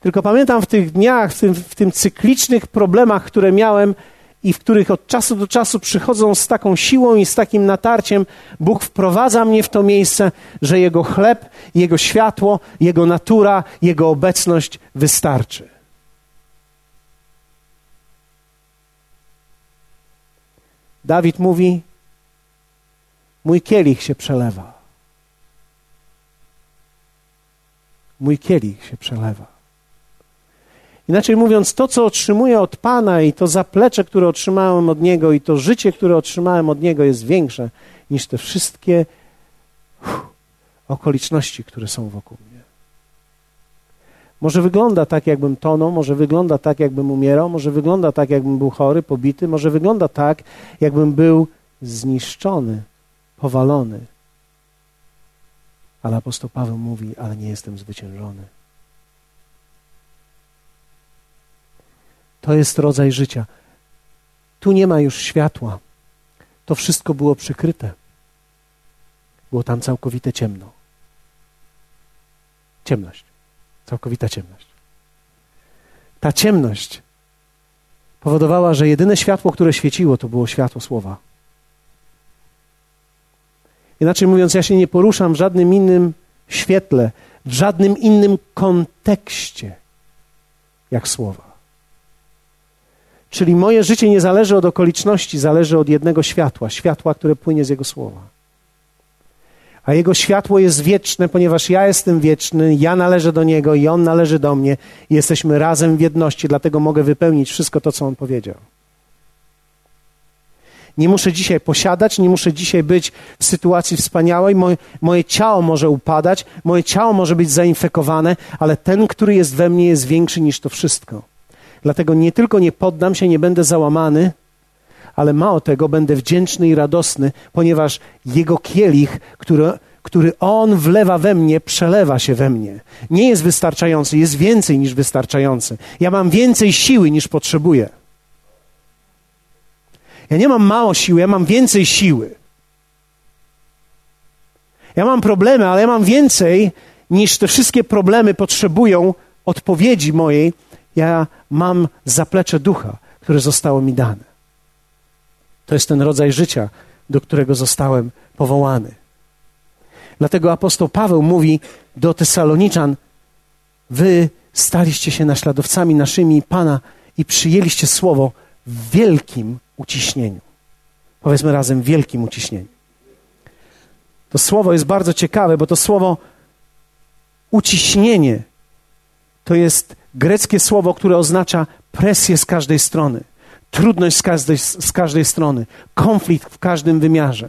Tylko pamiętam w tych dniach, w tym, w tym cyklicznych problemach, które miałem i w których od czasu do czasu przychodzą z taką siłą i z takim natarciem, Bóg wprowadza mnie w to miejsce, że Jego chleb, Jego światło, Jego natura, Jego obecność wystarczy. Dawid mówi: Mój kielich się przelewa. Mój kielich się przelewa. Inaczej mówiąc, to, co otrzymuję od Pana i to zaplecze, które otrzymałem od Niego i to życie, które otrzymałem od Niego jest większe niż te wszystkie uff, okoliczności, które są wokół mnie. Może wygląda tak, jakbym tonął, może wygląda tak, jakbym umierał, może wygląda tak, jakbym był chory, pobity, może wygląda tak, jakbym był zniszczony, powalony. Ale apostoł Paweł mówi: Ale nie jestem zwyciężony. To jest rodzaj życia. Tu nie ma już światła. To wszystko było przykryte. Było tam całkowite ciemno. Ciemność. Całkowita ciemność. Ta ciemność powodowała, że jedyne światło, które świeciło, to było światło słowa. Inaczej mówiąc, ja się nie poruszam w żadnym innym świetle, w żadnym innym kontekście, jak słowa. Czyli moje życie nie zależy od okoliczności, zależy od jednego światła, światła, które płynie z Jego słowa. A Jego światło jest wieczne, ponieważ ja jestem wieczny, ja należę do Niego i On należy do mnie. Jesteśmy razem w jedności, dlatego mogę wypełnić wszystko to, co On powiedział. Nie muszę dzisiaj posiadać, nie muszę dzisiaj być w sytuacji wspaniałej. Moje, moje, ciało może upadać, moje ciało może być zainfekowane, ale ten, który jest we mnie, jest większy niż to wszystko. Dlatego nie tylko nie poddam się, nie będę załamany, ale mało tego, będę wdzięczny i radosny, ponieważ Jego kielich, który, który On wlewa we mnie, przelewa się we mnie. Nie jest wystarczający, jest więcej niż wystarczający. Ja mam więcej siły niż potrzebuję. Ja nie mam mało siły, ja mam więcej siły. Ja mam problemy, ale ja mam więcej niż te wszystkie problemy potrzebują odpowiedzi mojej. Ja mam zaplecze ducha, które zostało mi dane. To jest ten rodzaj życia, do którego zostałem powołany. Dlatego apostoł Paweł mówi do Tesaloniczan: Wy staliście się naśladowcami naszymi Pana i przyjęliście słowo w wielkim uciśnieniu. Powiedzmy razem, wielkim uciśnieniu. To słowo jest bardzo ciekawe, bo to słowo uciśnienie to jest greckie słowo, które oznacza presję z każdej strony, trudność z każdej, z każdej strony, konflikt w każdym wymiarze.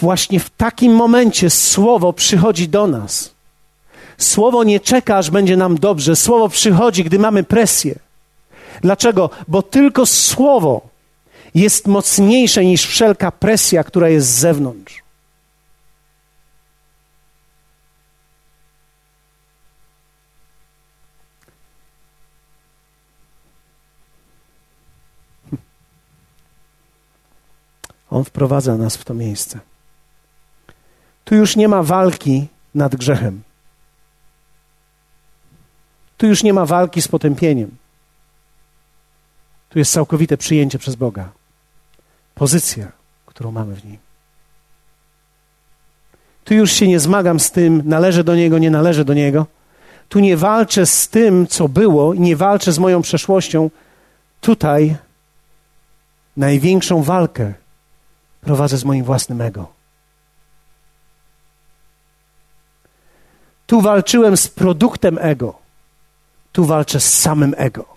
Właśnie w takim momencie słowo przychodzi do nas. Słowo nie czeka, aż będzie nam dobrze. Słowo przychodzi, gdy mamy presję. Dlaczego? Bo tylko słowo jest mocniejsze niż wszelka presja, która jest z zewnątrz. On wprowadza nas w to miejsce. Tu już nie ma walki nad grzechem. Tu już nie ma walki z potępieniem. Tu jest całkowite przyjęcie przez Boga. Pozycja, którą mamy w Nim. Tu już się nie zmagam z tym, należę do Niego, nie należę do Niego. Tu nie walczę z tym, co było, nie walczę z moją przeszłością. Tutaj największą walkę prowadzę z moim własnym ego. Tu walczyłem z produktem ego. Tu walczę z samym ego.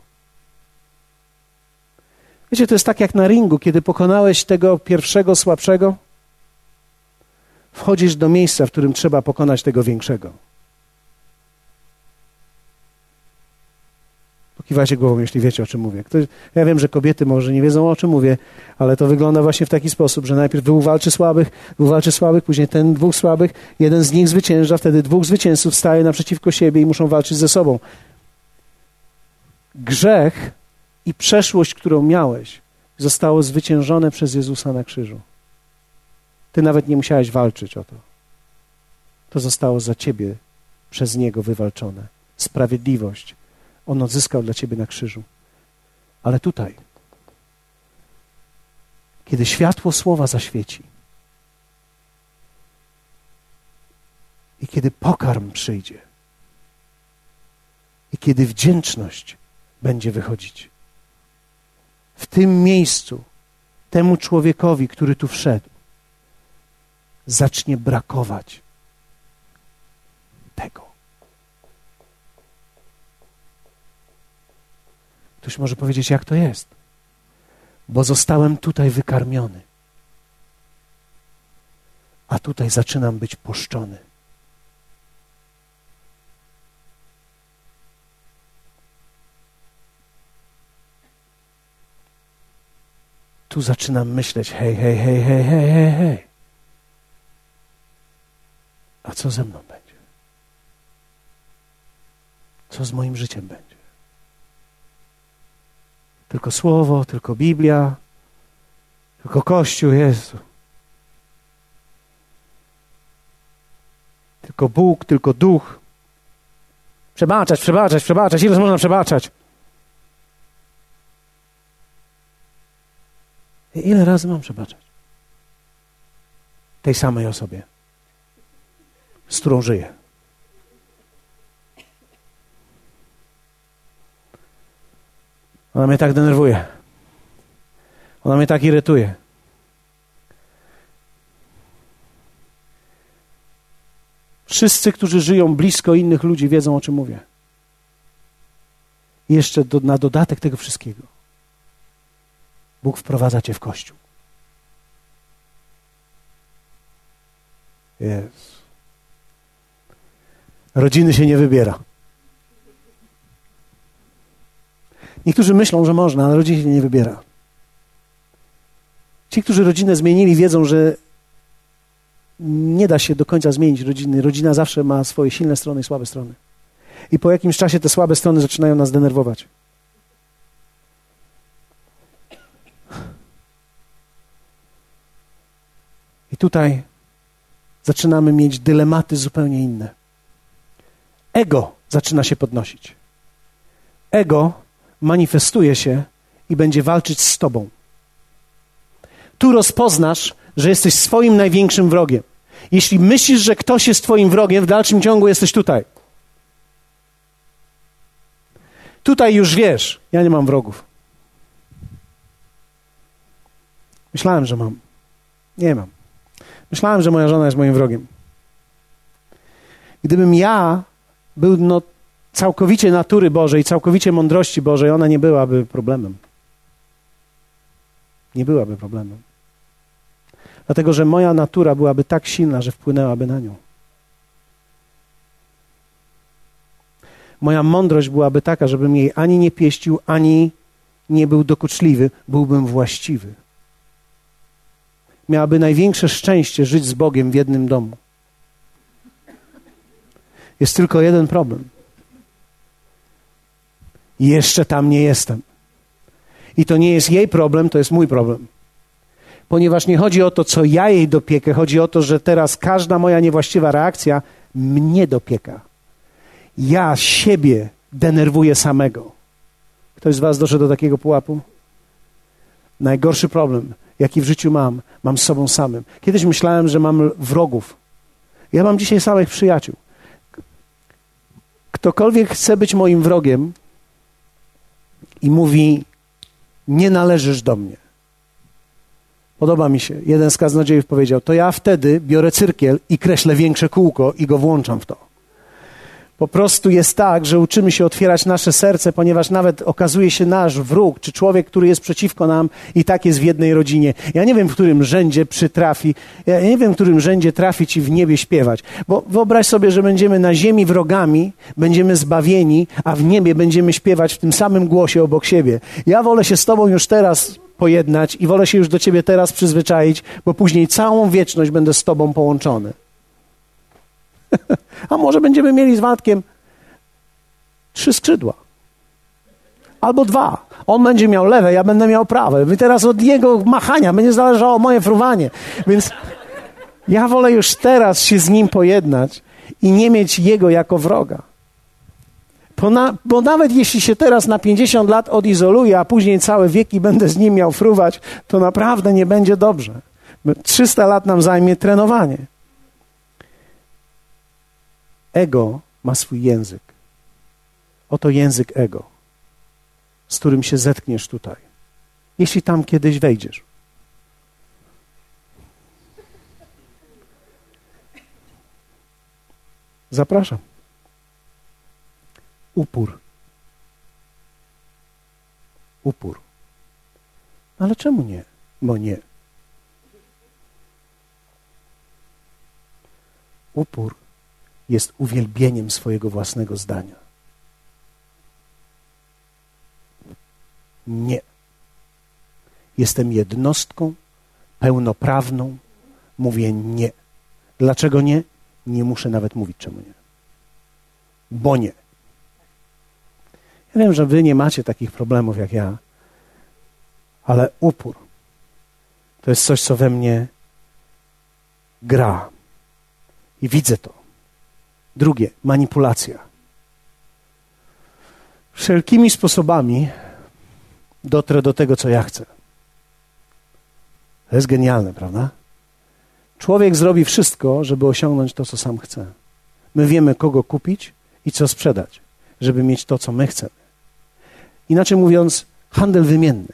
Wiecie, to jest tak jak na ringu, kiedy pokonałeś tego pierwszego słabszego, wchodzisz do miejsca, w którym trzeba pokonać tego większego. Kiwajcie głową, jeśli wiecie, o czym mówię. Ktoś, ja wiem, że kobiety może nie wiedzą, o czym mówię, ale to wygląda właśnie w taki sposób, że najpierw dwóch walczy słabych, dwóch walczy słabych, później ten dwóch słabych, jeden z nich zwycięża, wtedy dwóch zwycięzców staje naprzeciwko siebie i muszą walczyć ze sobą. Grzech i przeszłość, którą miałeś, zostało zwyciężone przez Jezusa na krzyżu. Ty nawet nie musiałeś walczyć o to. To zostało za ciebie przez Niego wywalczone. Sprawiedliwość On odzyskał dla ciebie na krzyżu. Ale tutaj, kiedy światło słowa zaświeci i kiedy pokarm przyjdzie i kiedy wdzięczność będzie wychodzić, tym miejscu temu człowiekowi, który tu wszedł, zacznie brakować tego. Ktoś może powiedzieć, jak to jest? Bo zostałem tutaj wykarmiony, a tutaj zaczynam być poszczony. Tu zaczynam myśleć: hej, hej, hej, hej, hej, hej, hej. A co ze mną będzie? Co z moim życiem będzie? Tylko słowo, tylko Biblia, tylko Kościół, Jezu. Tylko Bóg, tylko Duch. Przebaczać, przebaczać, przebaczać. Ile można przebaczać? Ile razy mam przebaczać? Tej samej osobie, z którą żyję. Ona mnie tak denerwuje. Ona mnie tak irytuje. Wszyscy, którzy żyją blisko innych ludzi, wiedzą o czym mówię. I jeszcze do, na dodatek tego wszystkiego, Bóg wprowadza cię w kościół. Jest. Rodziny się nie wybiera. Niektórzy myślą, że można, ale rodziny się nie wybiera. Ci, którzy rodzinę zmienili, wiedzą, że nie da się do końca zmienić rodziny. Rodzina zawsze ma swoje silne strony i słabe strony. I po jakimś czasie te słabe strony zaczynają nas denerwować. Tutaj zaczynamy mieć dylematy zupełnie inne. Ego zaczyna się podnosić. Ego manifestuje się i będzie walczyć z tobą. Tu rozpoznasz, że jesteś swoim największym wrogiem. Jeśli myślisz, że ktoś jest Twoim wrogiem, w dalszym ciągu jesteś tutaj. Tutaj już wiesz, ja nie mam wrogów. Myślałem, że mam. Nie mam. Myślałem, że moja żona jest moim wrogiem. Gdybym ja był no, całkowicie natury Bożej, całkowicie mądrości Bożej, ona nie byłaby problemem. Nie byłaby problemem. Dlatego, że moja natura byłaby tak silna, że wpłynęłaby na nią. Moja mądrość byłaby taka, żebym jej ani nie pieścił, ani nie był dokuczliwy, byłbym właściwy. Miałaby największe szczęście żyć z Bogiem w jednym domu. Jest tylko jeden problem. Jeszcze tam nie jestem. I to nie jest jej problem, to jest mój problem ponieważ nie chodzi o to, co ja jej dopiekę, chodzi o to, że teraz każda moja niewłaściwa reakcja mnie dopieka. Ja siebie denerwuję samego. Ktoś z Was doszedł do takiego pułapu? Najgorszy problem, jaki w życiu mam, mam z sobą samym. Kiedyś myślałem, że mam wrogów. Ja mam dzisiaj samych przyjaciół. Ktokolwiek chce być moim wrogiem i mówi: Nie należysz do mnie Podoba mi się. Jeden z kaznodziejów powiedział, to ja wtedy biorę cyrkiel i kreślę większe kółko i go włączam w to. Po prostu jest tak, że uczymy się otwierać nasze serce, ponieważ nawet okazuje się nasz wróg, czy człowiek, który jest przeciwko nam i tak jest w jednej rodzinie. Ja nie wiem, w którym rzędzie przytrafi, ja nie wiem, w którym rzędzie trafi ci w niebie śpiewać. Bo wyobraź sobie, że będziemy na ziemi wrogami, będziemy zbawieni, a w niebie będziemy śpiewać w tym samym głosie obok siebie. Ja wolę się z tobą już teraz pojednać i wolę się już do Ciebie teraz przyzwyczaić, bo później całą wieczność będę z Tobą połączony. A może będziemy mieli z Waldkiem trzy skrzydła. Albo dwa. On będzie miał lewe, ja będę miał prawe. I teraz od jego machania będzie zależało moje fruwanie. Więc ja wolę już teraz się z nim pojednać i nie mieć jego jako wroga. Bo, na, bo, nawet jeśli się teraz na 50 lat odizoluję, a później całe wieki będę z nim miał fruwać, to naprawdę nie będzie dobrze. 300 lat nam zajmie trenowanie. Ego ma swój język. Oto język ego, z którym się zetkniesz tutaj. Jeśli tam kiedyś wejdziesz. Zapraszam upór. Upór. Ale czemu nie? Bo nie. Upór jest uwielbieniem swojego własnego zdania. Nie. Jestem jednostką pełnoprawną. Mówię nie. Dlaczego nie? Nie muszę nawet mówić, czemu nie. Bo nie. Ja wiem, że wy nie macie takich problemów jak ja, ale upór to jest coś, co we mnie gra. I widzę to. Drugie, manipulacja. Wszelkimi sposobami dotrę do tego, co ja chcę. To jest genialne, prawda? Człowiek zrobi wszystko, żeby osiągnąć to, co sam chce. My wiemy, kogo kupić i co sprzedać, żeby mieć to, co my chcemy. Inaczej mówiąc, handel wymienny.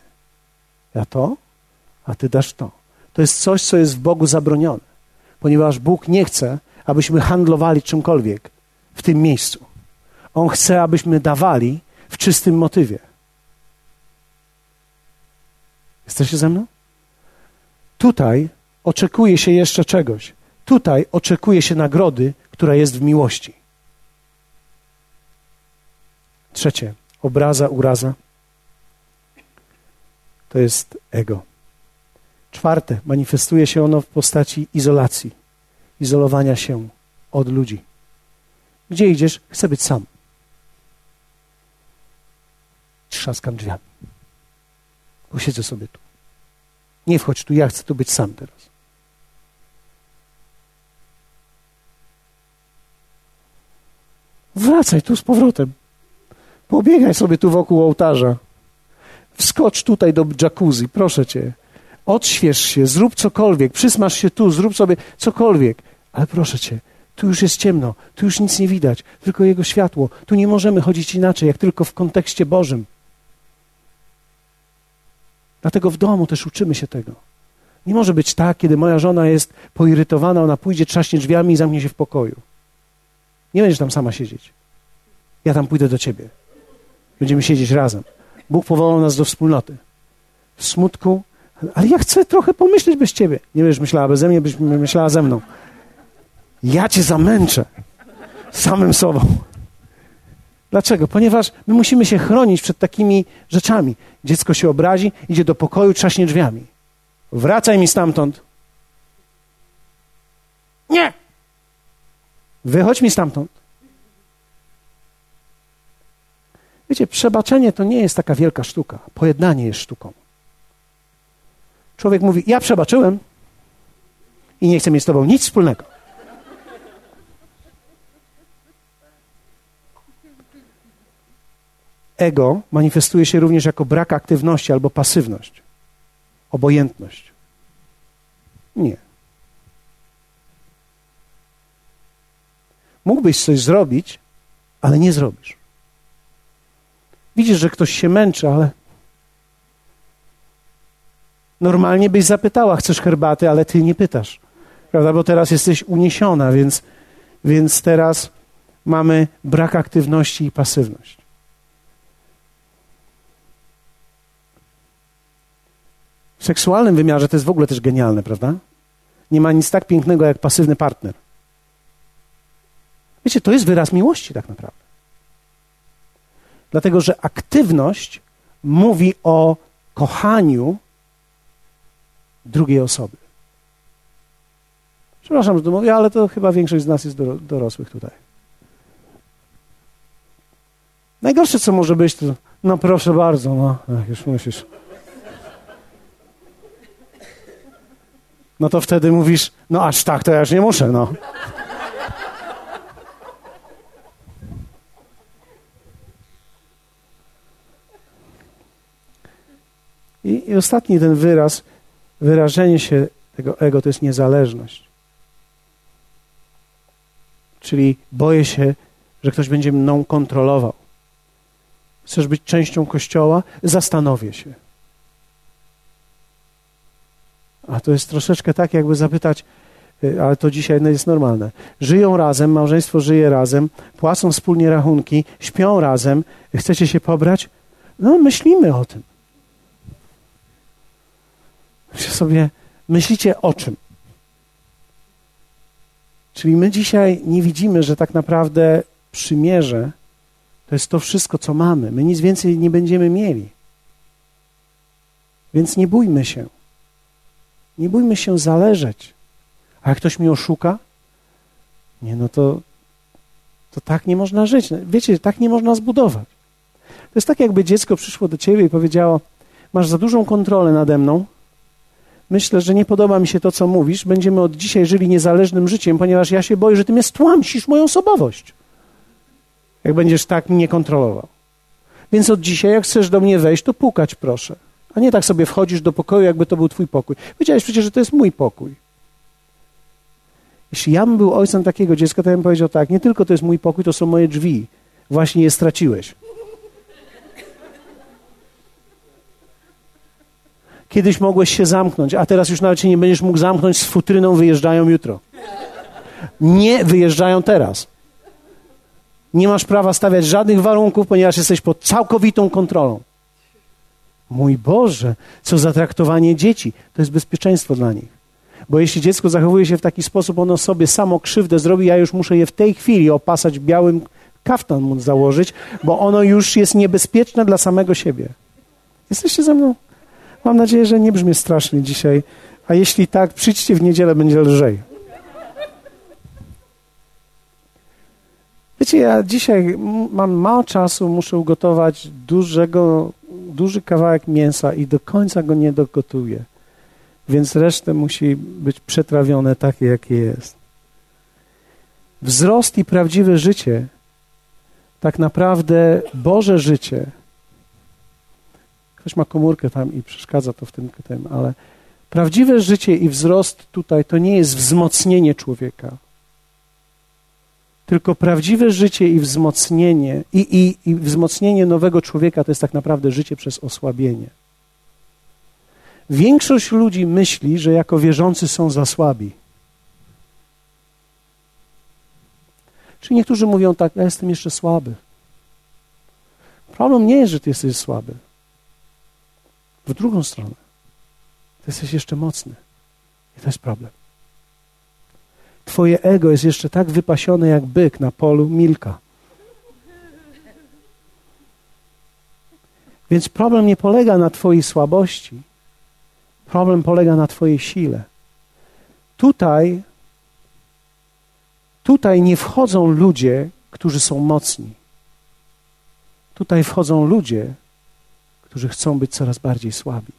Ja to, a ty dasz to. To jest coś, co jest w Bogu zabronione, ponieważ Bóg nie chce, abyśmy handlowali czymkolwiek w tym miejscu. On chce, abyśmy dawali w czystym motywie. Jesteście ze mną? Tutaj oczekuje się jeszcze czegoś. Tutaj oczekuje się nagrody, która jest w miłości. Trzecie, obraza, uraza. To jest ego. Czwarte, manifestuje się ono w postaci izolacji, izolowania się od ludzi. Gdzie idziesz? Chcę być sam. Trzaskam drzwiami. Posiedzę sobie tu. Nie wchodź tu, ja chcę tu być sam teraz. Wracaj tu z powrotem. Pobiegaj sobie tu wokół ołtarza. Wskocz tutaj do jacuzzi, proszę cię. Odśwież się, zrób cokolwiek, przysmaż się tu, zrób sobie cokolwiek. Ale proszę cię, tu już jest ciemno, tu już nic nie widać, tylko Jego światło. Tu nie możemy chodzić inaczej, jak tylko w kontekście Bożym. Dlatego w domu też uczymy się tego. Nie może być tak, kiedy moja żona jest poirytowana, ona pójdzie, trzaśnie drzwiami i zamknie się w pokoju. Nie będziesz tam sama siedzieć. Ja tam pójdę do ciebie. Będziemy siedzieć razem. Bóg powołał nas do wspólnoty. W smutku, ale ja chcę trochę pomyśleć bez ciebie. Nie będziesz myślała beze mnie, byś myślała ze mną. Ja cię zamęczę samym sobą. Dlaczego? Ponieważ my musimy się chronić przed takimi rzeczami. Dziecko się obrazi, idzie do pokoju, trzaśnie drzwiami. Wracaj mi stamtąd. Nie! Wychodź mi stamtąd. Wiecie, przebaczenie to nie jest taka wielka sztuka. Pojednanie jest sztuką. Człowiek mówi: Ja przebaczyłem i nie chcę mieć z tobą nic wspólnego. Ego manifestuje się również jako brak aktywności albo pasywność, obojętność. Nie. Mógłbyś coś zrobić, ale nie zrobisz. Widzisz, że ktoś się męczy, ale normalnie byś zapytała, chcesz herbaty, ale ty nie pytasz. Prawda? Bo teraz jesteś uniesiona, więc, więc teraz mamy brak aktywności i pasywność. W seksualnym wymiarze to jest w ogóle też genialne, prawda? Nie ma nic tak pięknego jak pasywny partner. Wiecie, to jest wyraz miłości tak naprawdę. Dlatego, że aktywność mówi o kochaniu drugiej osoby. Przepraszam, że to mówię, ale to chyba większość z nas jest dorosłych tutaj. Najgorsze, co może być, to no proszę bardzo, no, Ach, już musisz. No to wtedy mówisz, no aż tak, to ja już nie muszę, no. I, I ostatni ten wyraz, wyrażenie się tego ego to jest niezależność. Czyli boję się, że ktoś będzie mną kontrolował. Chcesz być częścią kościoła? Zastanowię się. A to jest troszeczkę tak, jakby zapytać, y, ale to dzisiaj jest normalne. Żyją razem, małżeństwo żyje razem, płacą wspólnie rachunki, śpią razem. Chcecie się pobrać? No, myślimy o tym. Myślę sobie, myślicie o czym? Czyli my dzisiaj nie widzimy, że tak naprawdę przymierze to jest to wszystko, co mamy. My nic więcej nie będziemy mieli. Więc nie bójmy się. Nie bójmy się zależeć. A jak ktoś mi oszuka, nie, no to, to tak nie można żyć. Wiecie, tak nie można zbudować. To jest tak, jakby dziecko przyszło do ciebie i powiedziało: Masz za dużą kontrolę nade mną. Myślę, że nie podoba mi się to, co mówisz. Będziemy od dzisiaj żyli niezależnym życiem, ponieważ ja się boję, że ty mnie stłamsisz moją osobowość. Jak będziesz tak mnie kontrolował. Więc od dzisiaj, jak chcesz do mnie wejść, to pukać proszę. A nie tak sobie wchodzisz do pokoju, jakby to był twój pokój. Wiedziałeś przecież, że to jest mój pokój. Jeśli ja bym był ojcem takiego dziecka, to ja bym powiedział tak, nie tylko to jest mój pokój, to są moje drzwi. Właśnie je straciłeś. Kiedyś mogłeś się zamknąć, a teraz już nawet się nie będziesz mógł zamknąć z futryną, wyjeżdżają jutro. Nie wyjeżdżają teraz. Nie masz prawa stawiać żadnych warunków, ponieważ jesteś pod całkowitą kontrolą. Mój Boże, co za traktowanie dzieci. To jest bezpieczeństwo dla nich. Bo jeśli dziecko zachowuje się w taki sposób, ono sobie samo krzywdę zrobi, ja już muszę je w tej chwili opasać białym kaftan mu założyć, bo ono już jest niebezpieczne dla samego siebie. Jesteście ze mną? Mam nadzieję, że nie brzmi strasznie dzisiaj, a jeśli tak, przyjdźcie w niedzielę, będzie lżej. Wiecie, ja dzisiaj mam mało czasu, muszę ugotować dużego, duży kawałek mięsa i do końca go nie dogotuję. Więc resztę musi być przetrawione takie, jakie jest. Wzrost i prawdziwe życie, tak naprawdę Boże życie, Ktoś ma komórkę tam i przeszkadza to w tym, tym, ale prawdziwe życie i wzrost tutaj to nie jest wzmocnienie człowieka. Tylko prawdziwe życie i wzmocnienie, i, i, i wzmocnienie nowego człowieka to jest tak naprawdę życie przez osłabienie. Większość ludzi myśli, że jako wierzący są za słabi. Czy niektórzy mówią tak, ja jestem jeszcze słaby. Problem nie jest, że ty jesteś słaby w drugą stronę. Ty jesteś jeszcze mocny. I to jest problem. Twoje ego jest jeszcze tak wypasione jak byk na polu milka. Więc problem nie polega na Twojej słabości. Problem polega na Twojej sile. Tutaj, tutaj nie wchodzą ludzie, którzy są mocni. Tutaj wchodzą ludzie, którzy chcą być coraz bardziej słabi.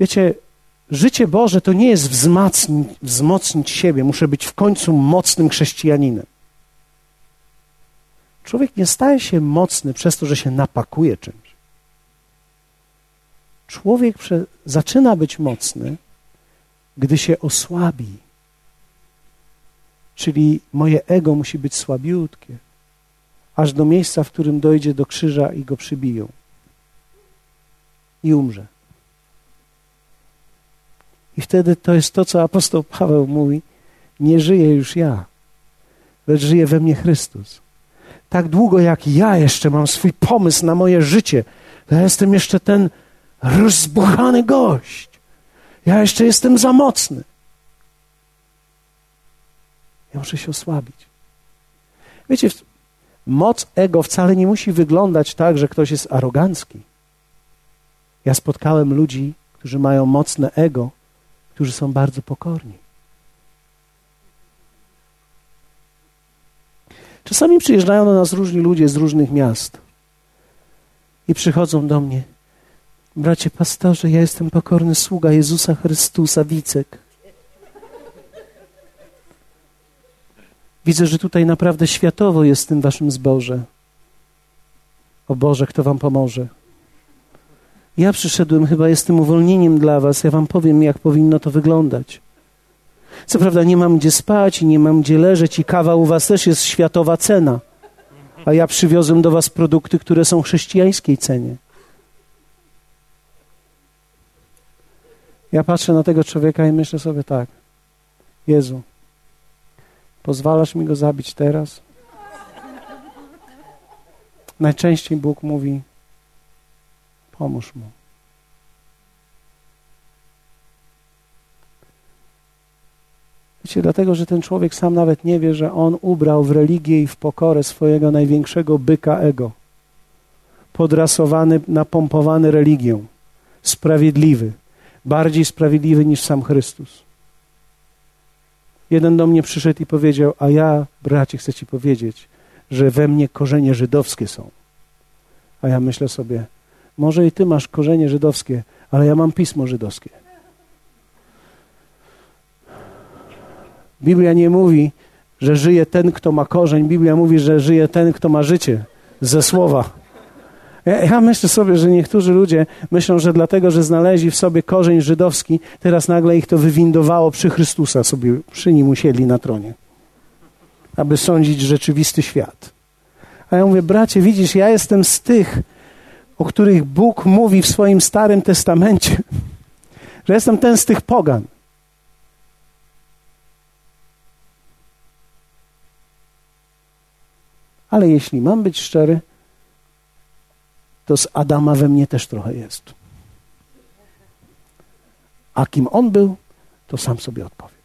Wiecie, życie Boże to nie jest wzmacnić, wzmocnić siebie. Muszę być w końcu mocnym chrześcijaninem. Człowiek nie staje się mocny przez to, że się napakuje czymś. Człowiek prze, zaczyna być mocny, gdy się osłabi. Czyli moje ego musi być słabiutkie aż do miejsca, w którym dojdzie do krzyża i go przybiją. I umrze. I wtedy to jest to, co apostoł Paweł mówi: Nie żyję już ja, lecz żyje we mnie Chrystus. Tak długo jak ja jeszcze mam swój pomysł na moje życie, to ja jestem jeszcze ten rozbuchany gość. Ja jeszcze jestem za mocny. Ja muszę się osłabić. Wiecie, Moc ego wcale nie musi wyglądać tak, że ktoś jest arogancki. Ja spotkałem ludzi, którzy mają mocne ego, którzy są bardzo pokorni. Czasami przyjeżdżają do nas różni ludzie z różnych miast i przychodzą do mnie. Bracie pastorze, ja jestem pokorny sługa Jezusa Chrystusa, Wicek. Widzę, że tutaj naprawdę światowo jest w tym waszym zboże. O Boże, kto wam pomoże? Ja przyszedłem, chyba jestem uwolnieniem dla was. Ja wam powiem, jak powinno to wyglądać. Co prawda nie mam gdzie spać i nie mam gdzie leżeć i kawa u was też jest światowa cena. A ja przywiozłem do was produkty, które są chrześcijańskiej cenie. Ja patrzę na tego człowieka i myślę sobie tak. Jezu, Pozwalasz mi go zabić teraz? Najczęściej Bóg mówi: pomóż mu. Wiecie, dlatego, że ten człowiek sam nawet nie wie, że on ubrał w religię i w pokorę swojego największego byka ego. podrasowany, napompowany religią, sprawiedliwy, bardziej sprawiedliwy niż sam Chrystus. Jeden do mnie przyszedł i powiedział: A ja, bracie, chcę ci powiedzieć, że we mnie korzenie żydowskie są. A ja myślę sobie: Może i ty masz korzenie żydowskie, ale ja mam pismo żydowskie. Biblia nie mówi, że żyje ten, kto ma korzeń. Biblia mówi, że żyje ten, kto ma życie ze słowa. Ja, myślę sobie, że niektórzy ludzie myślą, że dlatego, że znaleźli w sobie korzeń żydowski, teraz nagle ich to wywindowało przy Chrystusa, sobie przy nim usiedli na tronie, aby sądzić rzeczywisty świat. A ja mówię, bracie, widzisz, ja jestem z tych, o których Bóg mówi w swoim Starym Testamencie, że jestem ten z tych pogan. Ale jeśli mam być szczery, to z Adama we mnie też trochę jest. A kim on był, to sam sobie odpowiedz.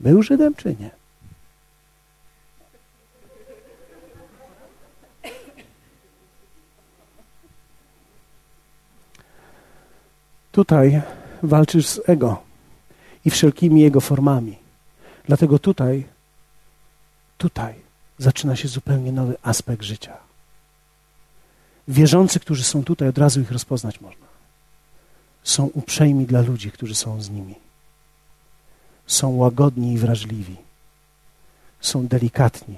Był Żydem czy nie? Tutaj walczysz z ego i wszelkimi jego formami. Dlatego tutaj, tutaj zaczyna się zupełnie nowy aspekt życia. Wierzący, którzy są tutaj, od razu ich rozpoznać można. Są uprzejmi dla ludzi, którzy są z nimi. Są łagodni i wrażliwi. Są delikatni.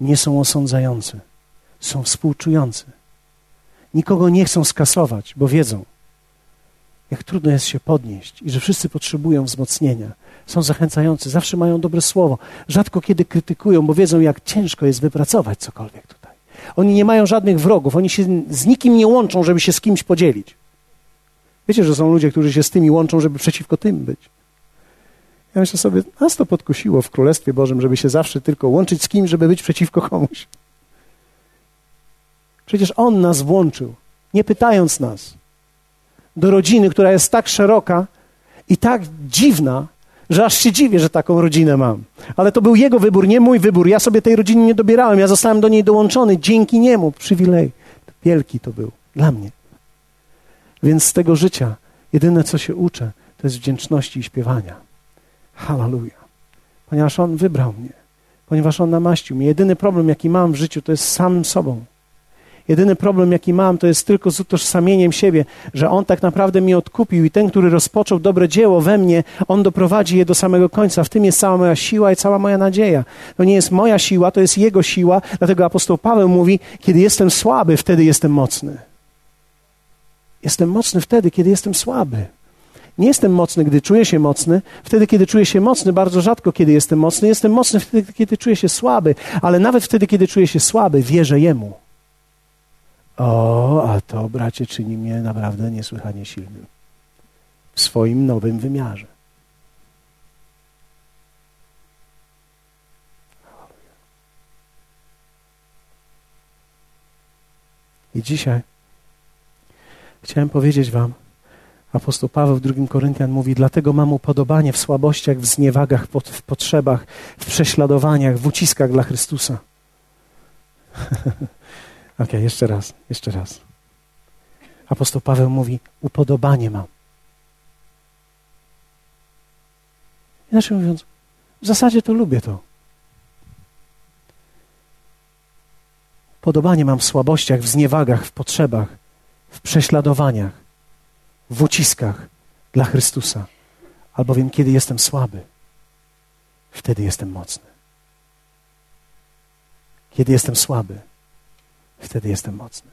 Nie są osądzający. Są współczujący. Nikogo nie chcą skasować, bo wiedzą, jak trudno jest się podnieść i że wszyscy potrzebują wzmocnienia. Są zachęcający, zawsze mają dobre słowo. Rzadko kiedy krytykują, bo wiedzą, jak ciężko jest wypracować cokolwiek tutaj. Oni nie mają żadnych wrogów, oni się z nikim nie łączą, żeby się z kimś podzielić. Wiecie, że są ludzie, którzy się z tymi łączą, żeby przeciwko tym być. Ja myślę sobie, nas to podkusiło w Królestwie Bożym, żeby się zawsze tylko łączyć z kimś, żeby być przeciwko komuś. Przecież On nas włączył, nie pytając nas do rodziny, która jest tak szeroka i tak dziwna, że aż się dziwię, że taką rodzinę mam. Ale to był jego wybór, nie mój wybór. Ja sobie tej rodziny nie dobierałem, ja zostałem do niej dołączony dzięki niemu. Przywilej. Wielki to był dla mnie. Więc z tego życia jedyne, co się uczę, to jest wdzięczności i śpiewania. Hallelujah. Ponieważ On wybrał mnie, ponieważ On namaścił mnie. Jedyny problem, jaki mam w życiu, to jest samym sobą. Jedyny problem, jaki mam, to jest tylko z utożsamieniem siebie, że On tak naprawdę mnie odkupił i ten, który rozpoczął dobre dzieło we mnie, On doprowadzi je do samego końca. W tym jest cała moja siła i cała moja nadzieja. To nie jest moja siła, to jest Jego siła, dlatego apostoł Paweł mówi, kiedy jestem słaby, wtedy jestem mocny. Jestem mocny wtedy, kiedy jestem słaby. Nie jestem mocny, gdy czuję się mocny. Wtedy, kiedy czuję się mocny, bardzo rzadko, kiedy jestem mocny. Jestem mocny wtedy, kiedy czuję się słaby. Ale nawet wtedy, kiedy czuję się słaby, wierzę Jemu. O, a to, bracie, czyni mnie naprawdę niesłychanie silnym w swoim nowym wymiarze. I dzisiaj chciałem powiedzieć Wam, apostoł Paweł w 2 Koryntian mówi, dlatego mam upodobanie w słabościach, w zniewagach, w potrzebach, w prześladowaniach, w uciskach dla Chrystusa. Ok, jeszcze raz, jeszcze raz. Apostoł Paweł mówi: Upodobanie mam. Inaczej mówiąc, w zasadzie to lubię to. Podobanie mam w słabościach, w zniewagach, w potrzebach, w prześladowaniach, w uciskach dla Chrystusa. Albowiem, kiedy jestem słaby, wtedy jestem mocny. Kiedy jestem słaby, wtedy jestem mocny.